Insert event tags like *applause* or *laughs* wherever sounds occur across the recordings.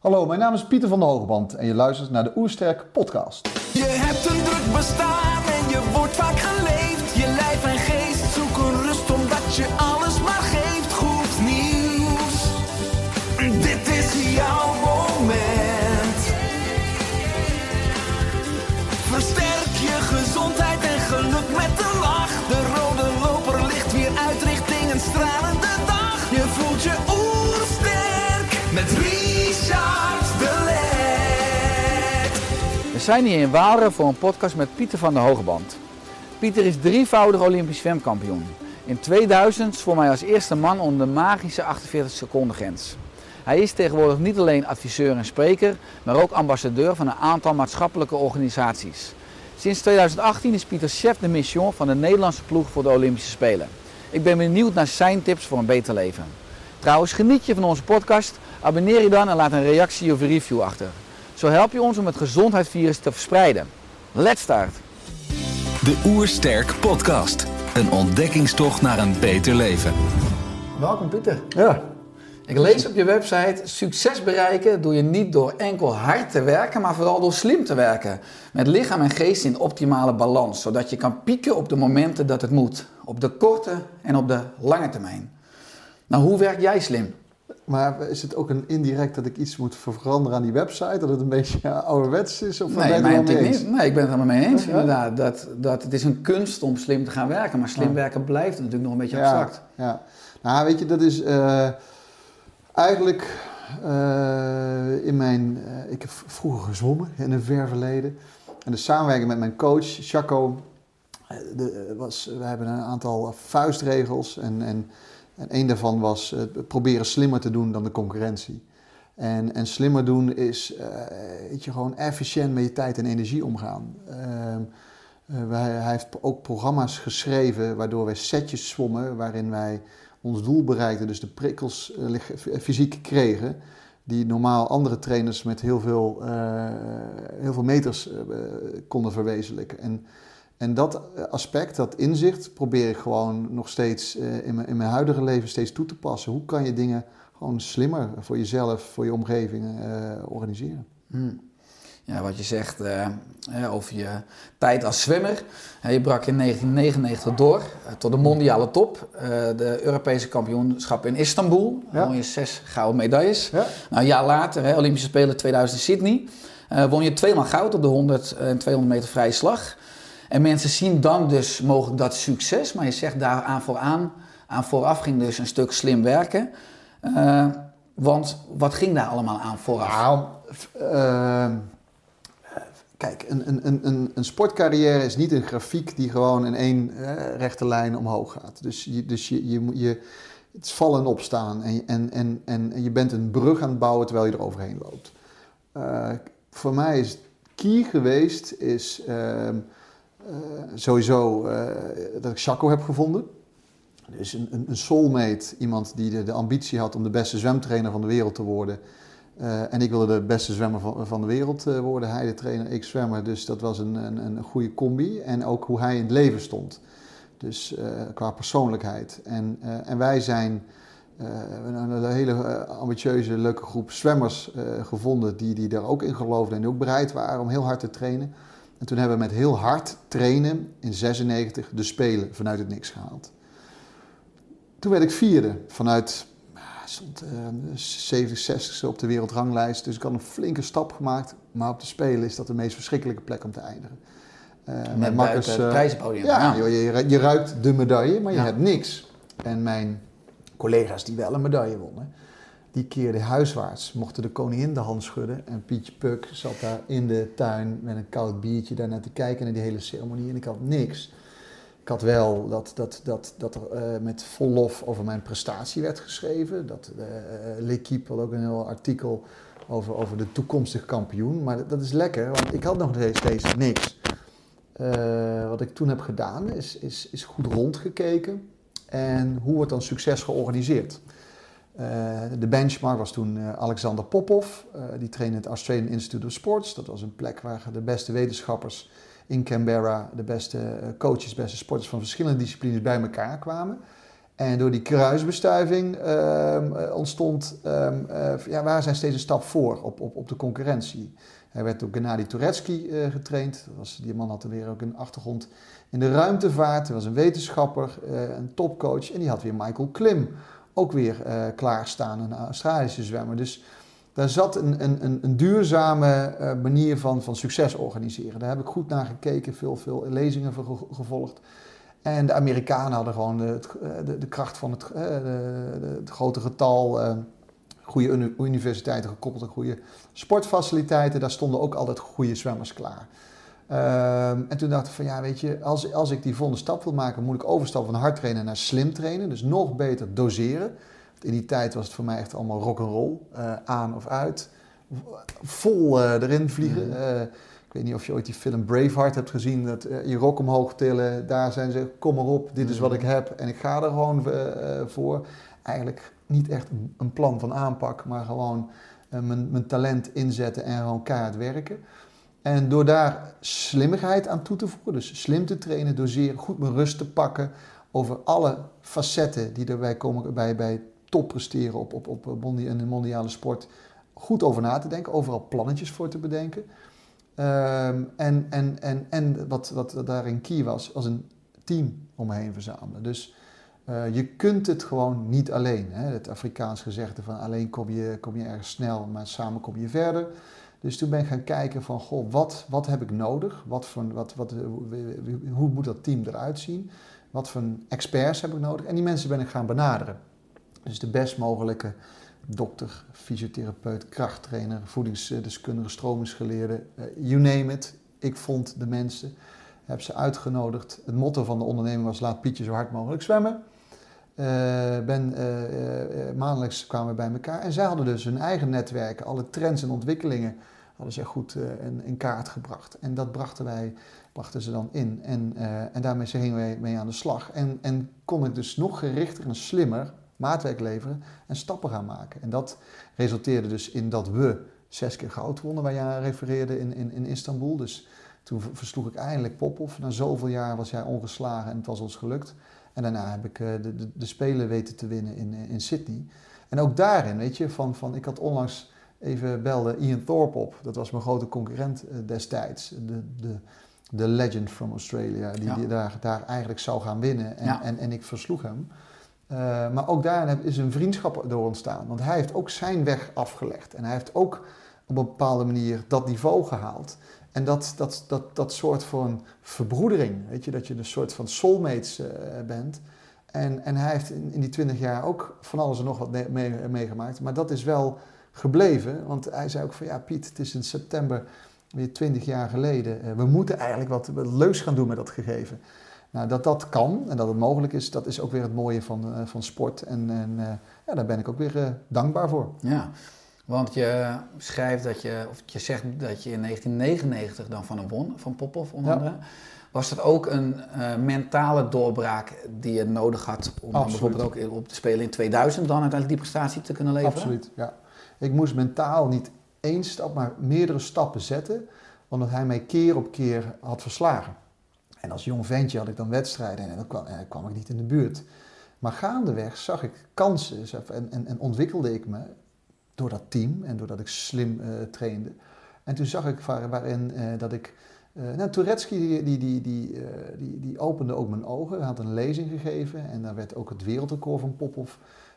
Hallo, mijn naam is Pieter van der Hogeband en je luistert naar de Oersterk podcast. Je hebt een druk bestaan en je wordt vaak geleefd. Je lijf en geest zoeken rust omdat je zijn hier in Waalre voor een podcast met Pieter van der Hogeband. Pieter is drievoudig Olympisch zwemkampioen. In 2000 zwom hij als eerste man onder de magische 48 seconden grens. Hij is tegenwoordig niet alleen adviseur en spreker, maar ook ambassadeur van een aantal maatschappelijke organisaties. Sinds 2018 is Pieter chef de mission van de Nederlandse ploeg voor de Olympische Spelen. Ik ben benieuwd naar zijn tips voor een beter leven. Trouwens, geniet je van onze podcast? Abonneer je dan en laat een reactie of review achter. Zo help je ons om het gezondheidsvirus te verspreiden. Let's start! De Oersterk Podcast. Een ontdekkingstocht naar een beter leven. Welkom Pieter. Ja, Ik lees op je website, succes bereiken doe je niet door enkel hard te werken, maar vooral door slim te werken. Met lichaam en geest in optimale balans, zodat je kan pieken op de momenten dat het moet. Op de korte en op de lange termijn. Nou, hoe werk jij slim? Maar is het ook een indirect dat ik iets moet veranderen aan die website? Dat het een beetje ouderwets is? Of ben Nee, het mij wel mee natuurlijk eens? niet. nee, ik ben het er helemaal mee eens. Ja? Inderdaad, dat, dat het is een kunst om slim te gaan werken, maar slim Ja. werken blijft natuurlijk nog een beetje abstract. ja. Nou, weet je, dat is eh, eigenlijk eh, in mijn... eh, ik heb vroeger gezwommen in een ver verleden. En de samenwerking met mijn coach, Chaco, de, was, we hebben een aantal vuistregels. En, en, en een daarvan was eh, proberen slimmer te doen dan de concurrentie. En, en slimmer doen is eh, weet je, gewoon efficiënt met je tijd en energie omgaan. Ehm, eh, hij heeft ook programma's geschreven waardoor wij setjes zwommen waarin wij ons doel bereikten, dus de prikkels fysiek kregen, die normaal andere trainers met heel veel, heel veel meters konden verwezenlijken. En, en dat aspect, dat inzicht, probeer ik gewoon nog steeds eh, in, mijn, in mijn huidige leven steeds toe te passen. Hoe kan je dingen gewoon slimmer voor jezelf, voor je omgeving eh, organiseren? Hmm. Ja, wat je zegt eh, over je tijd als zwemmer. Je brak in 1999 door eh, tot de mondiale top. Eh, de Europese kampioenschap in Istanbul. Ja. Won je zes gouden medailles. Ja? Nou, een jaar later, Olympische Spelen 2000 Sydney. eh, won je tweemaal goud op de 100 en 200 meter vrije slag. En mensen zien dan dus mogelijk dat succes. Maar je zegt daar aan vooraan, aan vooraf ging dus een stuk slim werken. Eh, want wat ging daar allemaal aan vooraf? Nou, ehm, kijk, een, een, een- een, sportcarrière is niet een grafiek die gewoon in één eh, rechte lijn omhoog gaat. Dus, je, dus je, je, je, het is vallen en opstaan en, en, en, en, je bent een brug aan het bouwen terwijl je er overheen loopt. Eh, voor mij is key geweest, is ehm, eh, sowieso eh, dat ik Chaco heb gevonden. Dus een, een, soulmate, iemand die de, ambitie had om de beste zwemtrainer van de wereld te worden. Eh, en ik wilde de beste zwemmer van, de wereld eh, worden. Hij de trainer, ik zwemmer. Dus dat was een, een, een goede combi. En ook hoe hij in het leven stond. Dus eh, qua persoonlijkheid. En, eh, en wij zijn eh, een hele eh, ambitieuze, leuke groep zwemmers eh, gevonden die, die daar ook in geloofden en die ook bereid waren om heel hard te trainen. En toen hebben we met heel hard trainen in 96 de Spelen vanuit het niks gehaald. Toen werd ik vierde vanuit, stond eh, 70, 60ste op de wereldranglijst. Dus ik had een flinke stap gemaakt. Maar op de Spelen is dat de meest verschrikkelijke plek om te eindigen. Eh, Met buiten het eh, prijzenpodium. Ja, Ja. joh, je, je ruikt de medaille, maar je Ja. hebt niks. En mijn collega's die wel een medaille wonnen, die keerden huiswaarts, mochten de koningin de hand schudden. En Pietje Puk zat daar in de tuin met een koud biertje daar naar te kijken naar die hele ceremonie. En ik had niks. Ik had wel dat, dat, dat, dat er eh, met vol lof over mijn prestatie werd geschreven. Dat uh, L'Equipe had ook een heel artikel over, over de toekomstige kampioen. Maar dat, dat is lekker, want ik had nog steeds niks. eh, wat ik toen heb gedaan, is, is, is goed rondgekeken. En hoe wordt dan succes georganiseerd? Eh, de benchmark was toen eh, Alexander Popov. Eh, die trainde het Australian Institute of Sports. Dat was een plek waar de beste wetenschappers in Canberra, de beste coaches, beste sporters van verschillende disciplines bij elkaar kwamen. En door die kruisbestuiving ehm, eh, ontstond, ehm, eh, ja, waar zijn steeds een stap voor op, op, op de concurrentie. Hij werd door Gennady Turetsky getraind. Dat was, die man had weer ook een achtergrond in de ruimtevaart. Hij was een wetenschapper, een topcoach. En die had weer Michael Klim ook weer eh, klaarstaan, een Australische zwemmer. Dus daar zat een, een, een, duurzame eh, manier van, van succes organiseren. Daar heb ik goed naar gekeken, veel, veel lezingen gevolgd. En de Amerikanen hadden gewoon de, eh, de, de kracht van het, de, het grote getal, goede uni- universiteiten gekoppeld aan goede sportfaciliteiten. Daar stonden ook altijd goede zwemmers klaar. Ehm, en toen dacht ik van ja, weet je, als, als ik die volgende stap wil maken, moet ik overstappen van hard trainen naar slim trainen. Dus nog beter doseren. Want in die tijd was het voor mij echt allemaal rock'n'roll. eh aan of uit. Vol eh, erin vliegen. Eh, ik weet niet of je ooit die film Braveheart hebt gezien. Dat je rok omhoog tillen. Daar zijn ze, kom maar op, dit is wat ik heb. En ik ga er gewoon voor. Eigenlijk niet echt een- plan van aanpak, maar gewoon mijn, mijn talent inzetten en gewoon keihard werken. En door daar slimmigheid aan toe te voegen, dus slim te trainen, doseren, goed mijn rust te pakken over alle facetten die erbij komen bij, bij top presteren op, op, op mondi- in de mondiale sport, goed over na te denken, overal plannetjes voor te bedenken. Ehm, en en, en, en wat, wat daarin key was, als een team om me heen verzamelen. Dus eh, je kunt het gewoon niet alleen. Hè? Het Afrikaans gezegde van alleen kom je, kom je ergens snel, maar samen kom je verder. Dus toen ben ik gaan kijken van, goh, wat, wat heb ik nodig? Wat voor, wat, wat, hoe moet dat team eruit zien? Wat voor experts heb ik nodig? En die mensen ben ik gaan benaderen. Dus de best mogelijke dokter, fysiotherapeut, krachttrainer, voedingsdeskundige, stromingsgeleerde, eh, you name it. Ik vond de mensen, heb ze uitgenodigd. Het motto van de onderneming was laat Pietje zo hard mogelijk zwemmen. Eh, ben, eh, eh, maandelijks kwamen we bij elkaar en zij hadden dus hun eigen netwerken, alle trends en ontwikkelingen hadden zij goed in, kaart gebracht. En dat brachten wij, brachten ze dan in. En, en daarmee gingen wij mee aan de slag. En, en kon ik dus nog gerichter en slimmer maatwerk leveren en stappen gaan maken. En dat resulteerde dus in dat we zes keer goud wonnen, waar je aan refereerde in, in, in Istanbul. Dus toen versloeg ik eindelijk Popov. Na zoveel jaar was hij ongeslagen en het was ons gelukt. En daarna heb ik eh, de, de, de Spelen weten te winnen in, eh, in Sydney. En ook daarin, weet je, van, van ik had onlangs even belde Ian Thorpe op. Dat was mijn grote concurrent eh, destijds. De, de, de legend from Australia, die, Ja. die daar, daar eigenlijk zou gaan winnen. En, Ja. en, en ik versloeg hem. Maar ook daarin heb- is een vriendschap door ontstaan. Want hij heeft ook zijn weg afgelegd. En hij heeft ook op een bepaalde manier dat niveau gehaald. En dat, dat, dat, dat soort van verbroedering, weet je, dat je een soort van soulmates eh, bent. En, en hij heeft in, die twintig jaar ook van alles en nog wat meegemaakt. Maar dat is wel gebleven, want hij zei ook van ja Piet, het is in september weer twintig jaar geleden. Eh, we moeten eigenlijk wat, wat leuks gaan doen met dat gegeven. Nou, dat dat kan en dat het mogelijk is, dat is ook weer het mooie van, eh, van sport. En, en ja, daar ben ik ook weer dankbaar voor. Ja, want je schrijft dat je, of je zegt dat je in 1999 dan van hem won, van Popov onder Ja. andere. Was dat ook een eh, mentale doorbraak die je nodig had om dan bijvoorbeeld ook op te spelen in 2000 dan uiteindelijk die prestatie te kunnen leveren? Absoluut, ja. Ik moest mentaal niet één stap, maar meerdere stappen zetten, omdat hij mij keer op keer had verslagen. En als jong ventje had ik dan wedstrijden en dan kwam, en dan kwam ik niet in de buurt. Maar gaandeweg zag ik kansen en, en, en ontwikkelde ik me door dat team en doordat ik slim eh, trainde. En toen zag ik waar- waarin eh, dat ik... eh nou, Turetsky die, die, die, die, die, die opende ook mijn ogen. Hij had een lezing gegeven en daar werd ook het wereldrecord van Popov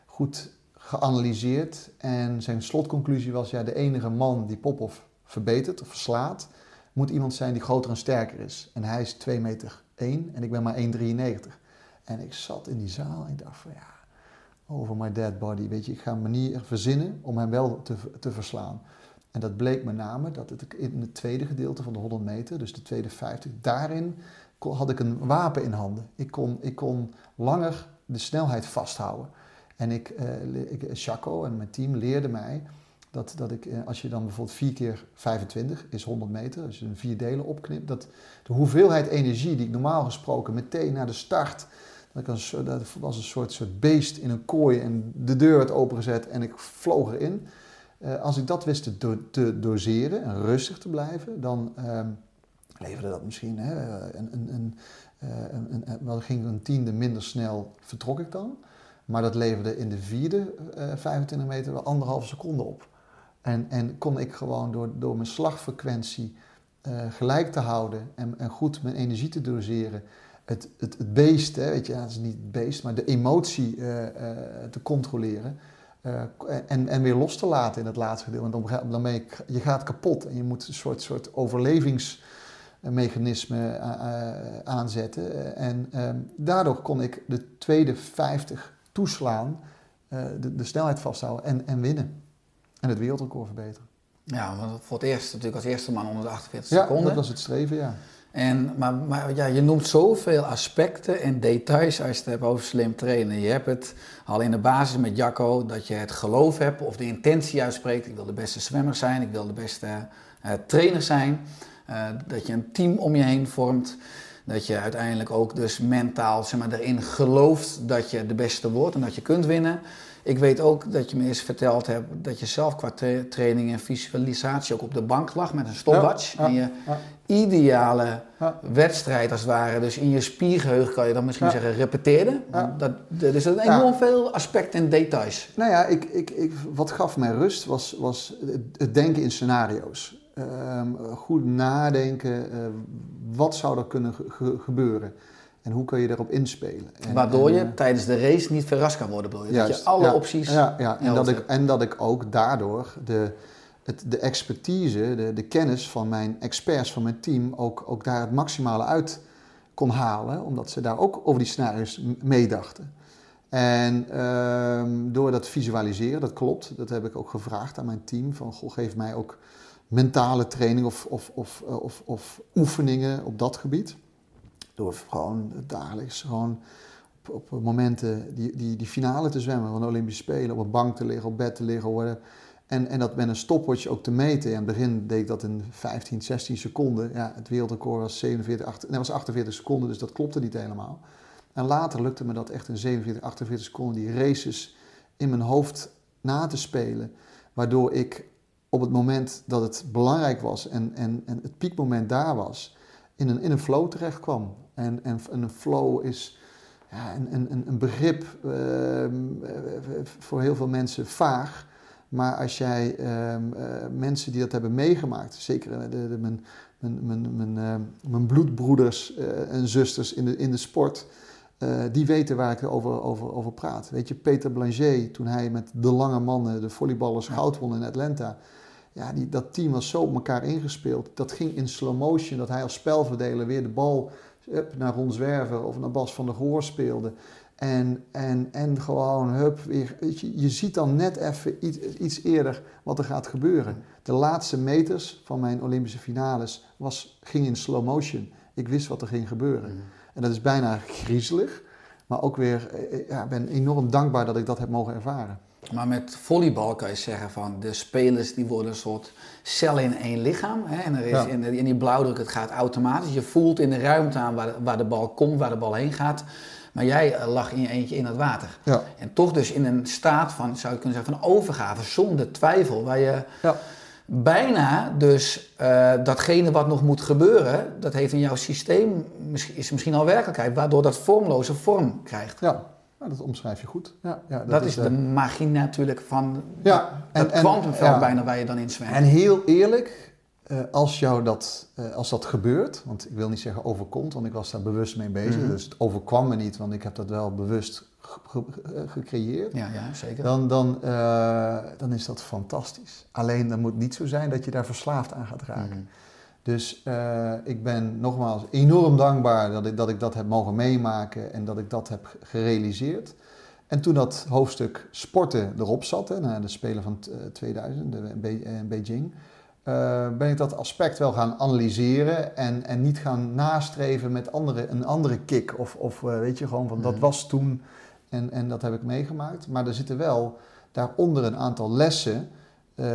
goed geanalyseerd. En zijn slotconclusie was, ja, de enige man die Popov verbetert of verslaat, moet iemand zijn die groter en sterker is. En hij is 2 meter 1 en ik ben maar 1,93. En ik zat in die zaal en ik dacht van ja, over my dead body. Weet je, ik ga een manier verzinnen om hem wel te, te verslaan. En dat bleek met name dat het in het tweede gedeelte van de 100 meter, dus de tweede 50, daarin had ik een wapen in handen. Ik kon, ik kon langer de snelheid vasthouden. En ik, eh, ik, Chaco en mijn team leerden mij Dat, dat ik, eh, als je dan bijvoorbeeld 4 keer 25 is 100 meter, als je een vier delen opknipt, dat de hoeveelheid energie die ik normaal gesproken meteen na de start, dat, ik was een soort, soort beest in een kooi en de deur werd opengezet en ik vloog erin. Eh, als ik dat wist te, do- te doseren en rustig te blijven, dan ehm, leverde dat misschien hè, een, een, een, eh, een, een, een- wel ging een tiende minder snel, vertrok ik dan. Maar dat leverde in de vierde eh, 25 meter wel anderhalve seconde op. En, en kon ik gewoon door, door mijn slagfrequentie eh, gelijk te houden en, en goed mijn energie te doseren, het, het, het beest, hè, weet je, ja, het is niet het beest, maar de emotie eh, eh, te controleren. eh, en, en weer los te laten in het laatste gedeelte. Want dan, dan ben je, je gaat kapot en je moet een soort, soort overlevingsmechanisme aanzetten. En ehm, daardoor kon ik de tweede 50 toeslaan, de, de snelheid vasthouden en, en winnen. En het wereldrecord verbeteren. Ja, want voor het eerst natuurlijk als eerste man onder de 48 Ja, seconden. dat was het streven, ja. En, maar maar ja, je noemt zoveel aspecten en details als je het hebt over slim trainen. Je hebt het al in de basis met Jacco dat je het geloof hebt of de intentie uitspreekt. Ik wil de beste zwemmer zijn, ik wil de beste eh, trainer zijn. Eh, dat je een team om je heen vormt. Dat je uiteindelijk ook dus mentaal zeg maar, erin gelooft dat je de beste wordt en dat je kunt winnen. Ik weet ook dat je me eens verteld hebt dat je zelf qua tra- training en visualisatie ook op de bank lag met een stopwatch. Ja, ja, en je ja. ideale wedstrijd als het ware, dus in je spiergeheugen kan je dan misschien zeggen repeteerde. Dat, er Ja. enorm veel aspecten en details. Nou ja, ik, ik, ik, wat gaf mij rust was, was het, denken in scenario's. Ehm, goed nadenken, eh, wat zou er kunnen ge- ge- gebeuren? En hoe kun je daarop inspelen? En, Waardoor en, je tijdens de race niet verrast kan worden, bedoel je? dat je alle ja, opties... Ja, ja. En, dat ik, en dat ik ook daardoor de, het, de expertise, de, de kennis van mijn experts, van mijn team, ook, ook daar het maximale uit kon halen. Omdat ze daar ook over die scenario's meedachten. En ehm, door dat visualiseren, dat klopt, dat heb ik ook gevraagd aan mijn team. Van, goh, geef mij ook mentale training of, of, of, eh, of, of oefeningen op dat gebied. Door gewoon dagelijks gewoon op, op momenten die, die, die finale te zwemmen van de Olympische Spelen, op een bank te liggen, op bed te liggen. Worden. En, en dat met een stopwatch ook te meten. In het begin deed ik dat in 15, 16 seconden. Ja, het wereldrecord was, 47, 8, nee, was 48 seconden, dus dat klopte niet helemaal. En later lukte me dat echt in 47, 48 seconden die races in mijn hoofd na te spelen. Waardoor ik op het moment dat het belangrijk was en, en, en het piekmoment daar was, in een, in een flow terecht kwam. En, en, en een flow is ja, een, een, een- begrip ehm, eh, voor heel veel mensen vaag. Maar als jij ehm, eh, mensen die dat hebben meegemaakt, zeker eh, de, de, mijn, mijn, mijn, mijn, ehm, mijn bloedbroeders en zusters in de, in de sport, die weten waar ik over, over, over praat. Weet je, Peter Blanchet, toen hij met de lange mannen de volleyballers goud won in Atlanta. Ja, die, dat team was zo op elkaar ingespeeld. Dat ging in slow motion, dat hij als spelverdeler weer de bal hup, naar Ron Zwerver of naar Bas van der Goor speelde. En, en, en gewoon, hup, weer, je, je ziet dan net even iets, iets eerder wat er gaat gebeuren. De laatste meters van mijn Olympische finales was, ging in slow motion. Ik wist wat er ging gebeuren. En dat is bijna *laughs* griezelig, maar ook weer, eh, ja, ik ben enorm dankbaar dat ik dat heb mogen ervaren. Maar met volleybal kan je zeggen van de spelers die worden een soort cel in één lichaam. Hè? En er is Ja. in, in die blauwdruk, het gaat automatisch. Je voelt in de ruimte aan waar, waar de bal komt, waar de bal heen gaat. Maar jij eh, lag in je eentje in het water. Ja. En toch dus in een staat van, zou je kunnen zeggen, van overgave, zonder twijfel. Waar je Ja. bijna dus eh, datgene wat nog moet gebeuren, dat heeft in jouw systeem, misschien- is misschien al werkelijkheid, waardoor dat vormloze vorm krijgt. Ja, nou, dat omschrijf je goed. Ja, ja, Dat, is eh, de magie natuurlijk van Ja, en- kwantumveld ja. bijna waar je dan in zwemt. En heel eerlijk, eh, als jou dat, eh, als dat gebeurt, want ik wil niet zeggen overkomt, want ik was daar bewust mee bezig, Mhm. dus het overkwam me niet, want ik heb dat wel bewust ge- ge- eh, gecreëerd. Ja, ja, zeker. Dan, dan, eh, dan is dat fantastisch. Alleen dan moet het niet zo zijn dat je daar verslaafd aan gaat raken. Mhm. Dus eh, ik ben nogmaals enorm dankbaar dat ik, dat ik dat heb mogen meemaken en dat ik dat heb ge- gerealiseerd. En toen dat hoofdstuk sporten erop zat, hè, na de Spelen van t- eh, 2000 de, in eh, in Beijing, eh, ben ik dat aspect wel gaan analyseren en, en niet gaan nastreven met andere, een andere kick. Of, of eh, weet je, gewoon van dat Mhm. was toen en, en dat heb ik meegemaakt. Maar er zitten wel daaronder een aantal lessen eh,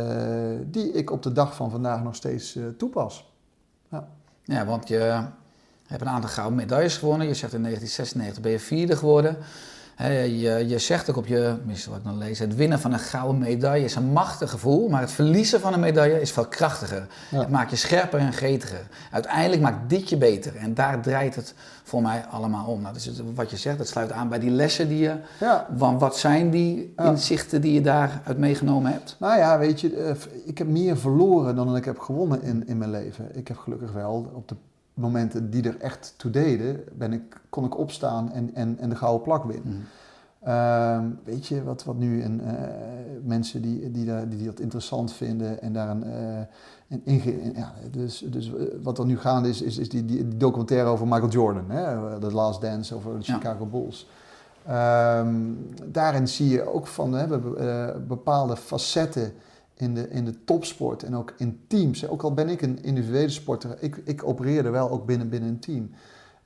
die ik op de dag van vandaag nog steeds eh, toepas. Ja. Want je hebt een aantal gouden medailles gewonnen. Je zegt in 1996 ben je vierde geworden. Je, je zegt ook op je, tenminste wat ik dan lees, het winnen van een gouden medaille is een machtig gevoel, maar het verliezen van een medaille is veel krachtiger. Ja. Het maakt je scherper en gretiger. Uiteindelijk maakt dit je beter en daar draait het voor mij allemaal om. Nou, dus wat je zegt, dat sluit aan bij die lessen die je, Ja. want wat zijn die Ja. inzichten die je daaruit meegenomen hebt? Nou ja, weet je, eh, ik heb meer verloren dan ik heb gewonnen in, in mijn leven. Ik heb gelukkig wel op de momenten die er echt toe deden, ben ik, kon ik opstaan en, en, en de gouden plak winnen. Ehm, weet je, wat, wat nu eh, mensen die, die, daar- die dat interessant vinden en daar een, eh, een inge- in- ja, dus, dus eh, wat er nu gaande is, is, is die, die, die documentaire over Michael Jordan, hè, The Last Dance over de Ja. Chicago Bulls. Ehm, daarin zie je ook van hè, bepaalde facetten in de, in de topsport en ook in teams. Ook al ben ik een individuele sporter, ik, ik opereerde wel ook binnen, binnen een team.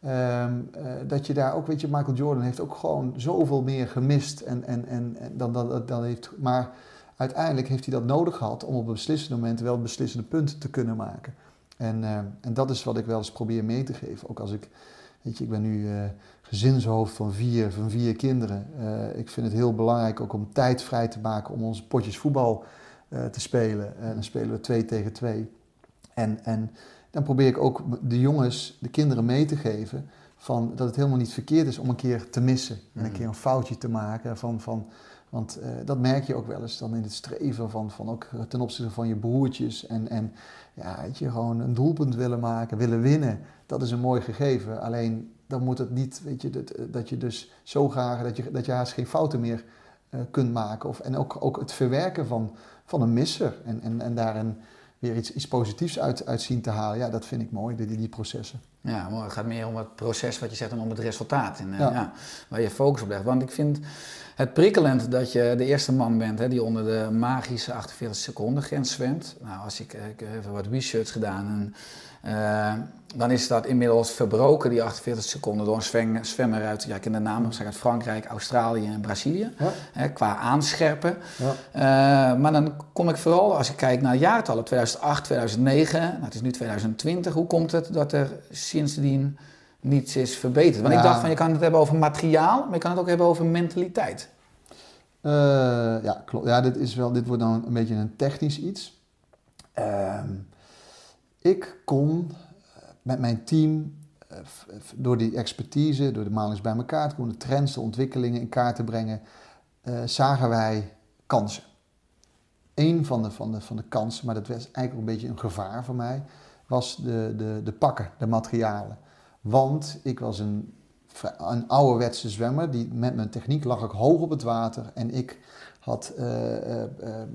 Ehm, eh, dat je daar ook, weet je, Michael Jordan heeft ook gewoon zoveel meer gemist en, en, en, dan, dan, dan heeft. Maar uiteindelijk heeft hij dat nodig gehad om op beslissende momenten wel beslissende punten te kunnen maken. En, eh, en dat is wat ik wel eens probeer mee te geven. Ook als ik, weet je, ik ben nu eh, gezinshoofd van vier, van vier kinderen. Ik vind het heel belangrijk ook om tijd vrij te maken om onze potjes voetbal te spelen. En dan spelen we twee tegen twee. En, en dan probeer ik ook de jongens, de kinderen mee te geven van dat het helemaal niet verkeerd is om een keer te missen. En een keer een foutje te maken. Van, van, want eh, dat merk je ook wel eens dan in het streven van, van ook ten opzichte van je broertjes. En, en ja, weet je, gewoon een doelpunt willen maken, willen winnen. Dat is een mooi gegeven. Alleen dan moet het niet, weet je, dat, dat je dus zo graag, dat je, dat je haast geen fouten meer eh, kunt maken. Of, en ook, ook het verwerken van, van een misser. En, en, en daarin weer iets, iets positiefs uit, uit zien te halen. Ja, dat vind ik mooi, die, die processen. Ja, maar het gaat meer om het proces wat je zegt en om het resultaat. En, eh, Ja. ja. waar je focus op legt. Want ik vind het prikkelend dat je de eerste man bent hè, die onder de magische 48 seconden grens zwemt. Nou, als ik, ik heb even wat research gedaan en eh, dan is dat inmiddels verbroken, die 48 seconden, door een zwem- zwemmer uit, ja, ik ken de naam, zeg uit Frankrijk, Australië en Brazilië. Ja. Hè, qua aanscherpen. Ja. Eh, maar dan kom ik vooral, als ik kijk naar jaartallen, 2008, 2009, nou, het is nu 2020. Hoe komt het dat er sindsdien niets is verbeterd? Want ik dacht van, je kan het hebben over materiaal, maar je kan het ook hebben over mentaliteit. Eh, ja, klopt. Ja, dit, is wel, dit wordt dan een beetje een technisch iets. Ehm, ik kon eh, met mijn team, eh, door die expertise, door de malings bij elkaar te komen, de trends, de ontwikkelingen in kaart te brengen, zagen wij kansen. Eén van de, van, de, van de kansen, maar dat was eigenlijk ook een beetje een gevaar voor mij, was de, de, de pakken, de materialen. Want ik was een, een ouderwetse zwemmer, die, met mijn techniek lag ik hoog op het water en ik had, eh, eh, eh,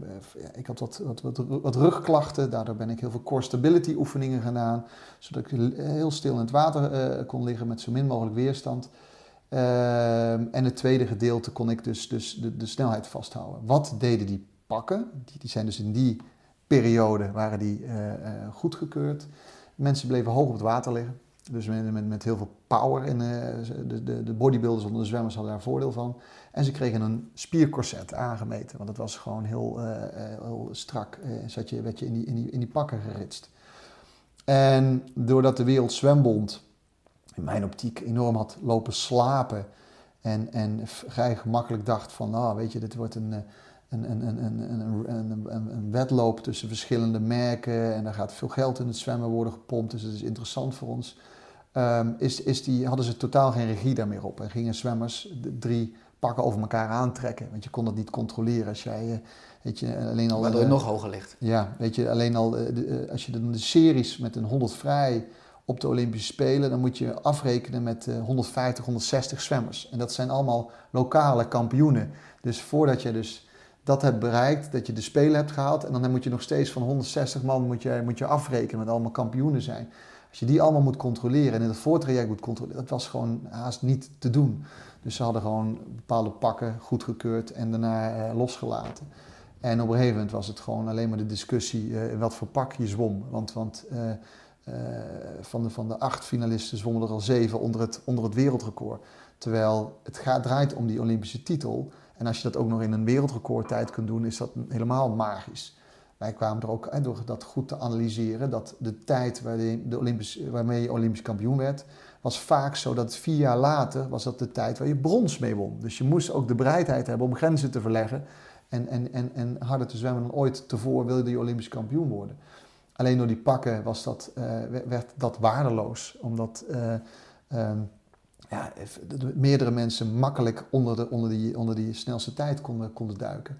ik had wat, wat, wat, rugklachten, daardoor ben ik heel veel core stability oefeningen gedaan, zodat ik heel stil in het water kon liggen met zo min mogelijk weerstand. Ehm, en het tweede gedeelte kon ik dus, dus de, de snelheid vasthouden. Wat deden die pakken? Die, die zijn dus in die periode waren die goedgekeurd. Mensen bleven hoog op het water liggen. Dus met, met, heel veel power. En eh, de, de, de bodybuilders onder de zwemmers hadden daar voordeel van. En ze kregen een spiercorset aangemeten. Want dat was gewoon heel, eh, eh, heel strak. zat je, werd je in die, in, die, in die pakken geritst. En doordat de Wereld Zwembond in mijn optiek enorm had lopen slapen. En, en vrij gemakkelijk dacht van, nou weet je, dit wordt een, een, een, een, een, een, een, wedloop tussen verschillende merken. En daar gaat veel geld in het zwemmen worden gepompt, dus het is interessant voor ons. Ehm, is, is die, hadden ze totaal geen regie daar meer op. En gingen zwemmers drie pakken over elkaar aantrekken. Want je kon dat niet controleren als jij, eh, weet je, alleen al... Waardoor je eh, nog hoger ligt. ja, weet je, alleen al eh, de, eh, als je dan de series met een 100 vrij op de Olympische Spelen, dan moet je afrekenen met eh, 150, 160 zwemmers. En dat zijn allemaal lokale kampioenen. Dus voordat je dus dat hebt bereikt, dat je de Spelen hebt gehaald, en dan moet je nog steeds van 160 man moet je, moet je afrekenen met allemaal kampioenen zijn. Als je die allemaal moet controleren en in het voortraject moet controleren, dat was gewoon haast niet te doen. Dus ze hadden gewoon bepaalde pakken goedgekeurd en daarna eh, losgelaten. En op een gegeven moment was het gewoon alleen maar de discussie eh, in wat voor pak je zwom. Want, want eh, van, de, van de acht finalisten zwommen er al zeven onder het, onder het wereldrecord. Terwijl het gaat, draait om die Olympische titel. En als je dat ook nog in een wereldrecordtijd kunt doen, is dat helemaal magisch. Wij kwamen er ook door dat goed te analyseren, dat de tijd waarmee, de Olympisch, waarmee je Olympisch kampioen werd, was vaak zo dat vier jaar later was dat de tijd waar je brons mee won. Dus je moest ook de bereidheid hebben om grenzen te verleggen en, en, en, en harder te zwemmen dan ooit tevoren wilde je Olympisch kampioen worden. Alleen door die pakken was dat, uh, werd dat waardeloos, omdat uh, um, ja, meerdere mensen makkelijk onder, de, onder, die, onder die snelste tijd konden, konden duiken.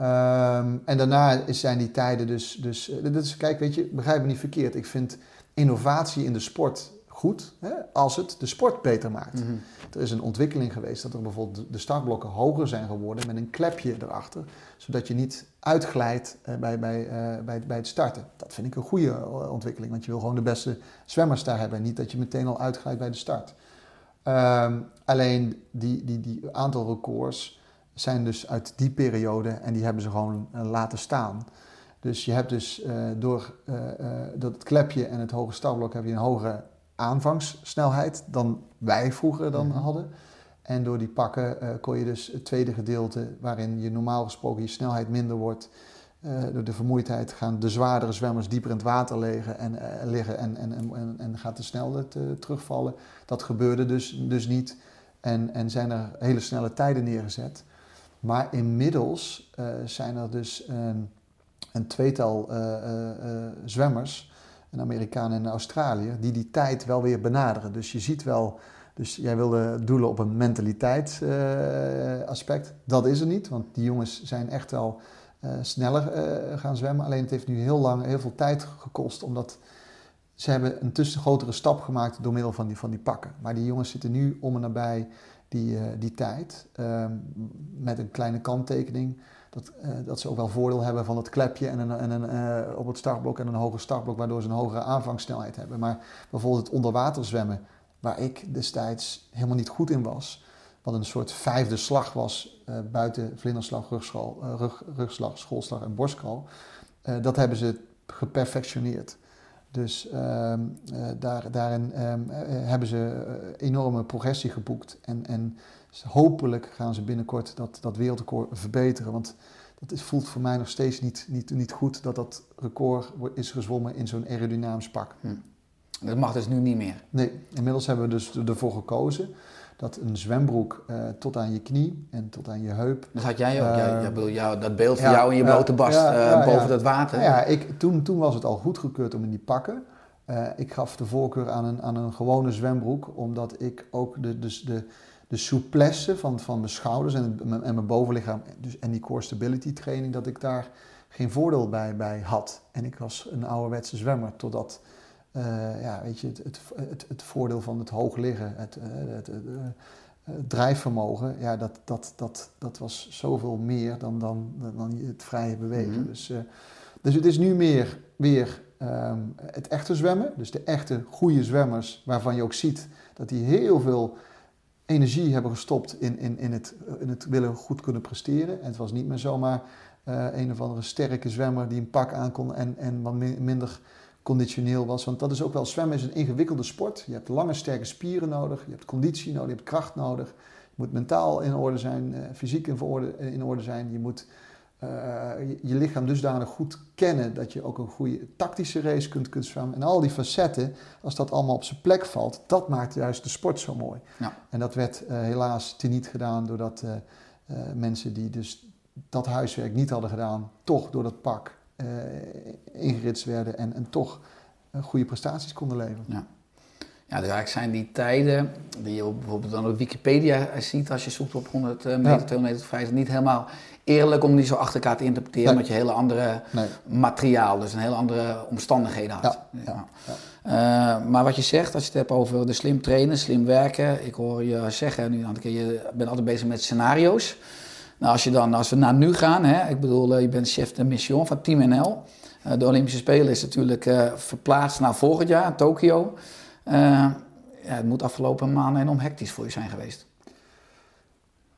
Um, en daarna zijn die tijden dus, dus, dus... Kijk, weet je, begrijp me niet verkeerd. Ik vind innovatie in de sport goed hè, als het de sport beter maakt. Mm -hmm. Er is een ontwikkeling geweest dat er bijvoorbeeld de startblokken hoger zijn geworden met een klepje erachter, zodat je niet uitglijdt uh, bij, bij, uh, bij, bij het starten. Dat vind ik een goede ontwikkeling, want je wil gewoon de beste zwemmers daar hebben en niet dat je meteen al uitglijdt bij de start. Um, alleen die, die, die aantal records zijn dus uit die periode en die hebben ze gewoon uh, laten staan. Dus je hebt dus door dat het klepje en het hoge startblok heb je een hogere aanvangssnelheid dan wij vroeger dan mm-hmm. hadden. En door die pakken uh, kon je dus het tweede gedeelte, waarin je normaal gesproken je snelheid minder wordt, door de vermoeidheid gaan de zwaardere zwemmers dieper in het water liggen en, liggen en, en, en, en gaat de snelheid terugvallen. Dat gebeurde dus, dus niet en, en zijn er hele snelle tijden neergezet. Maar inmiddels zijn er dus een tweetal zwemmers een Amerikaan en een Australiër, die die tijd wel weer benaderen. Dus je ziet wel, dus jij wilde doelen op een mentaliteitsaspect. Dat is er niet, want die jongens zijn echt wel sneller gaan zwemmen. Alleen het heeft nu heel lang, heel veel tijd gekost, omdat ze hebben een tussen grotere stap gemaakt door middel van die, van die pakken. Maar die jongens zitten nu om en nabij die, die tijd, ehm, met een kleine kanttekening dat, uh, dat ze ook wel voordeel hebben van het klepje en een, en een, uh, op het startblok en een hoger startblok, waardoor ze een hogere aanvangssnelheid hebben. Maar bijvoorbeeld het onderwater zwemmen, waar ik destijds helemaal niet goed in was, wat een soort vijfde slag was buiten vlinderslag, rug, rugslag, schoolslag en borstkrol, dat hebben ze geperfectioneerd. Dus ehm, daar, daarin um, hebben ze enorme progressie geboekt en, en hopelijk gaan ze binnenkort dat, dat wereldrecord verbeteren. Want dat is, voelt voor mij nog steeds niet, niet, niet goed dat dat record is gezwommen in zo'n aerodynamisch pak. Hm. Dat mag dus nu niet meer? Nee, inmiddels hebben we dus ervoor gekozen dat een zwembroek uh, tot aan je knie en tot aan je heup. Dat had jij ook, jij, jou, dat beeld van jou in je blote bast uh, boven dat water. Ja, ik, toen, toen was het al goedgekeurd om in die pakken. ik gaf de voorkeur aan een, aan een gewone zwembroek, omdat ik ook de, dus de, de souplesse van, van mijn schouders en, en mijn bovenlichaam dus, en die core stability training, dat ik daar geen voordeel bij, bij had. En ik was een ouderwetse zwemmer, totdat ja, weet je, het, het, het, het, voordeel van het hoog liggen, het, uh, het, het drijfvermogen, ja, dat, dat, dat, dat was zoveel meer dan, dan, dan het vrije bewegen. Mm -hmm. dus, uh, dus het is nu meer weer um, het echte zwemmen, dus de echte goede zwemmers, waarvan je ook ziet dat die heel veel energie hebben gestopt in, in, in, het, in het willen goed kunnen presteren. En het was niet meer zomaar uh, een of andere sterke zwemmer die een pak aankon en, en wat minder conditioneel was. Want dat is ook wel, zwemmen is een ingewikkelde sport. Je hebt lange sterke spieren nodig, je hebt conditie nodig, je hebt kracht nodig. Je moet mentaal in orde zijn, uh, fysiek in orde, in orde zijn. Je moet uh, je, je, lichaam dusdanig goed kennen dat je ook een goede tactische race kunt, kunt zwemmen. En al die facetten, als dat allemaal op zijn plek valt, dat maakt juist de sport zo mooi. Ja. En dat werd uh, helaas teniet gedaan doordat uh, mensen die dus dat huiswerk niet hadden gedaan, toch door dat pak ingeritst werden en, en toch goede prestaties konden leveren. Ja. Ja, dus eigenlijk zijn die tijden die je bijvoorbeeld dan op Wikipedia ziet als je zoekt op 100 meter, ja. 200 meter, 50, niet helemaal eerlijk om die zo achter elkaar te interpreteren, nee. omdat je hele andere nee. materiaal, dus een hele andere omstandigheden had. Ja, ja. Uh, maar wat je zegt, als je het hebt over de slim trainen, slim werken, ik hoor je zeggen nu een keer, je bent altijd bezig met scenario's. Nou, als, je dan, als we naar nu gaan, hè, ik bedoel, je bent chef de mission van Team NL. Uh, de Olympische Spelen is natuurlijk uh, verplaatst naar volgend jaar, Tokio. ja, het moet afgelopen maanden enorm hectisch voor je zijn geweest.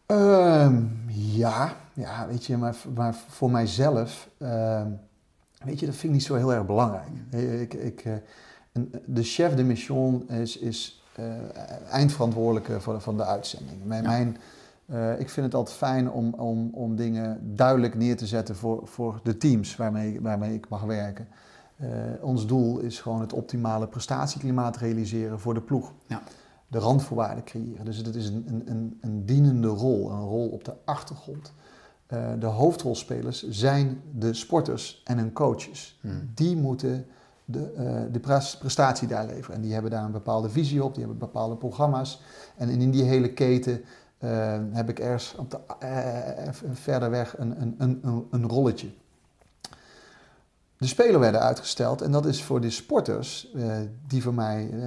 Um, ja, ja, weet je, maar, maar voor mijzelf, uh, weet je, dat vind ik niet zo heel erg belangrijk. Ik, ik, uh, de chef de mission is, is uh, eindverantwoordelijke voor, van de uitzending. Mijn, ja. mijn Eh, ik vind het altijd fijn om, om, om dingen duidelijk neer te zetten voor, voor de teams waarmee, waarmee ik mag werken. Eh, ons doel is gewoon het optimale prestatieklimaat realiseren voor de ploeg. Ja. De randvoorwaarden creëren. Dus het is een, een, een, een dienende rol, een rol op de achtergrond. Eh, de hoofdrolspelers zijn de sporters en hun coaches. Hmm. Die moeten de, de pres- prestatie daar leveren. En die hebben daar een bepaalde visie op, die hebben bepaalde programma's. En in die hele keten eh, heb ik ergens op de, eh, verder weg een, een, een, een- rolletje. De Spelen werden uitgesteld en dat is voor de sporters, eh, die voor mij eh,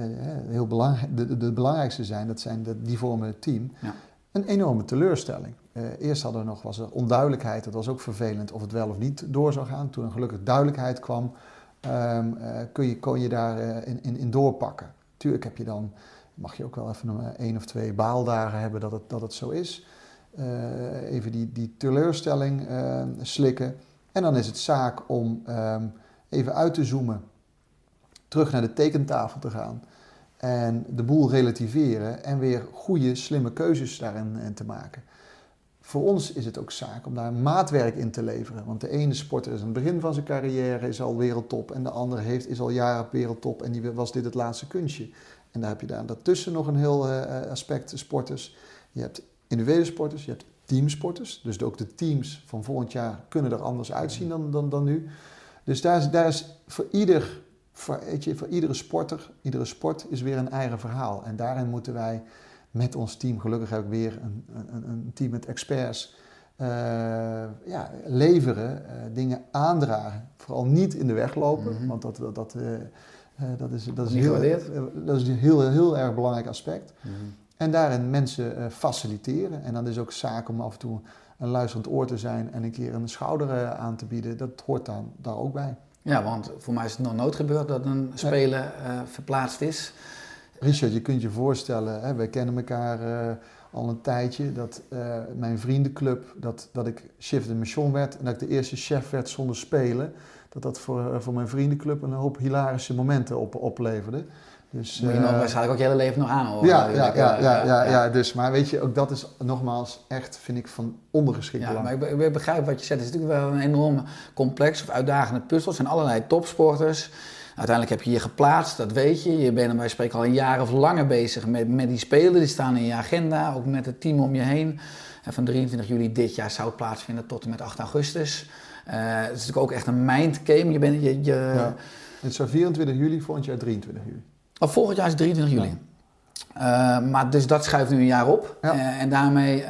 heel belangrijk, de, de, belangrijkste zijn, dat zijn de, die vormen het team, Ja. een enorme teleurstelling. Eh, eerst hadden we nog, was er onduidelijkheid, dat was ook vervelend of het wel of niet door zou gaan. Toen er gelukkig duidelijkheid kwam, ehm, eh, kun je, kon je daar eh, in, in, in doorpakken. Tuurlijk heb je dan, mag je ook wel even een één of twee baaldagen hebben dat het, dat het zo is. Eh, even die, die teleurstelling eh, slikken. En dan is het zaak om ehm, even uit te zoomen, terug naar de tekentafel te gaan en de boel relativeren en weer goede, slimme keuzes daarin eh, te maken. Voor ons is het ook zaak om daar maatwerk in te leveren. Want de ene sporter is aan het begin van zijn carrière, is al wereldtop. En de andere heeft, is al jaren op wereldtop en die was dit het laatste kunstje. En daar heb je daar daartussen nog een heel eh, aspect sporters. Je hebt individuele sporters, je hebt teamsporters. Dus ook de teams van volgend jaar kunnen er anders uitzien dan, dan, dan nu. Dus daar is, daar is voor, ieder, voor, weet je, voor iedere sporter, iedere sport is weer een eigen verhaal. En daarin moeten wij met ons team, gelukkig heb ik weer een, een, een team met experts, eh, ja, leveren, eh, dingen aandragen. Vooral niet in de weg lopen, Mhm. want dat, dat, dat, eh, eh, dat is, dat is, heel, eh, dat is een heel, heel erg belangrijk aspect. En daarin mensen eh, faciliteren. En dan is ook zaak om af en toe een luisterend oor te zijn en een keer een schouder eh, aan te bieden. Dat hoort dan daar ook bij. Ja, want voor mij is het nog nooit gebeurd dat een speler eh, verplaatst is. Richard, je kunt je voorstellen, hè, wij kennen elkaar eh, al een tijdje. Dat eh, mijn vriendenclub, dat, dat ik chef de mission werd en dat ik de eerste chef werd zonder spelen. Dat dat voor, eh, voor mijn vriendenclub een hoop hilarische momenten op, opleverde. Dus, Moet je nog eh, waarschijnlijk ook je hele leven nog aanhoren. ja, ja, ja, Eh, ja, ja, ja, dus, maar weet je, ook dat is nogmaals echt, vind ik, van ondergeschikt Ja, belang. maar ik, be- ik begrijp wat je zegt. Het is natuurlijk wel een enorm complex of uitdagende puzzel. Er zijn allerlei topsporters. Uiteindelijk heb je je geplaatst, dat weet je. Je bent er bij spreken al een jaar of langer bezig met, met die spelen. Die staan in je agenda, ook met het team om je heen. En van 23 juli dit jaar zou het plaatsvinden tot en met 8 augustus. Eh, het is natuurlijk ook echt een mindgame. Je bent, je, je, Ja. Het zou 24 juli, volgend jaar 23 juli. Oh, volgend jaar is 23 juli. Eh, maar dus dat schuift nu een jaar op. Eh, en daarmee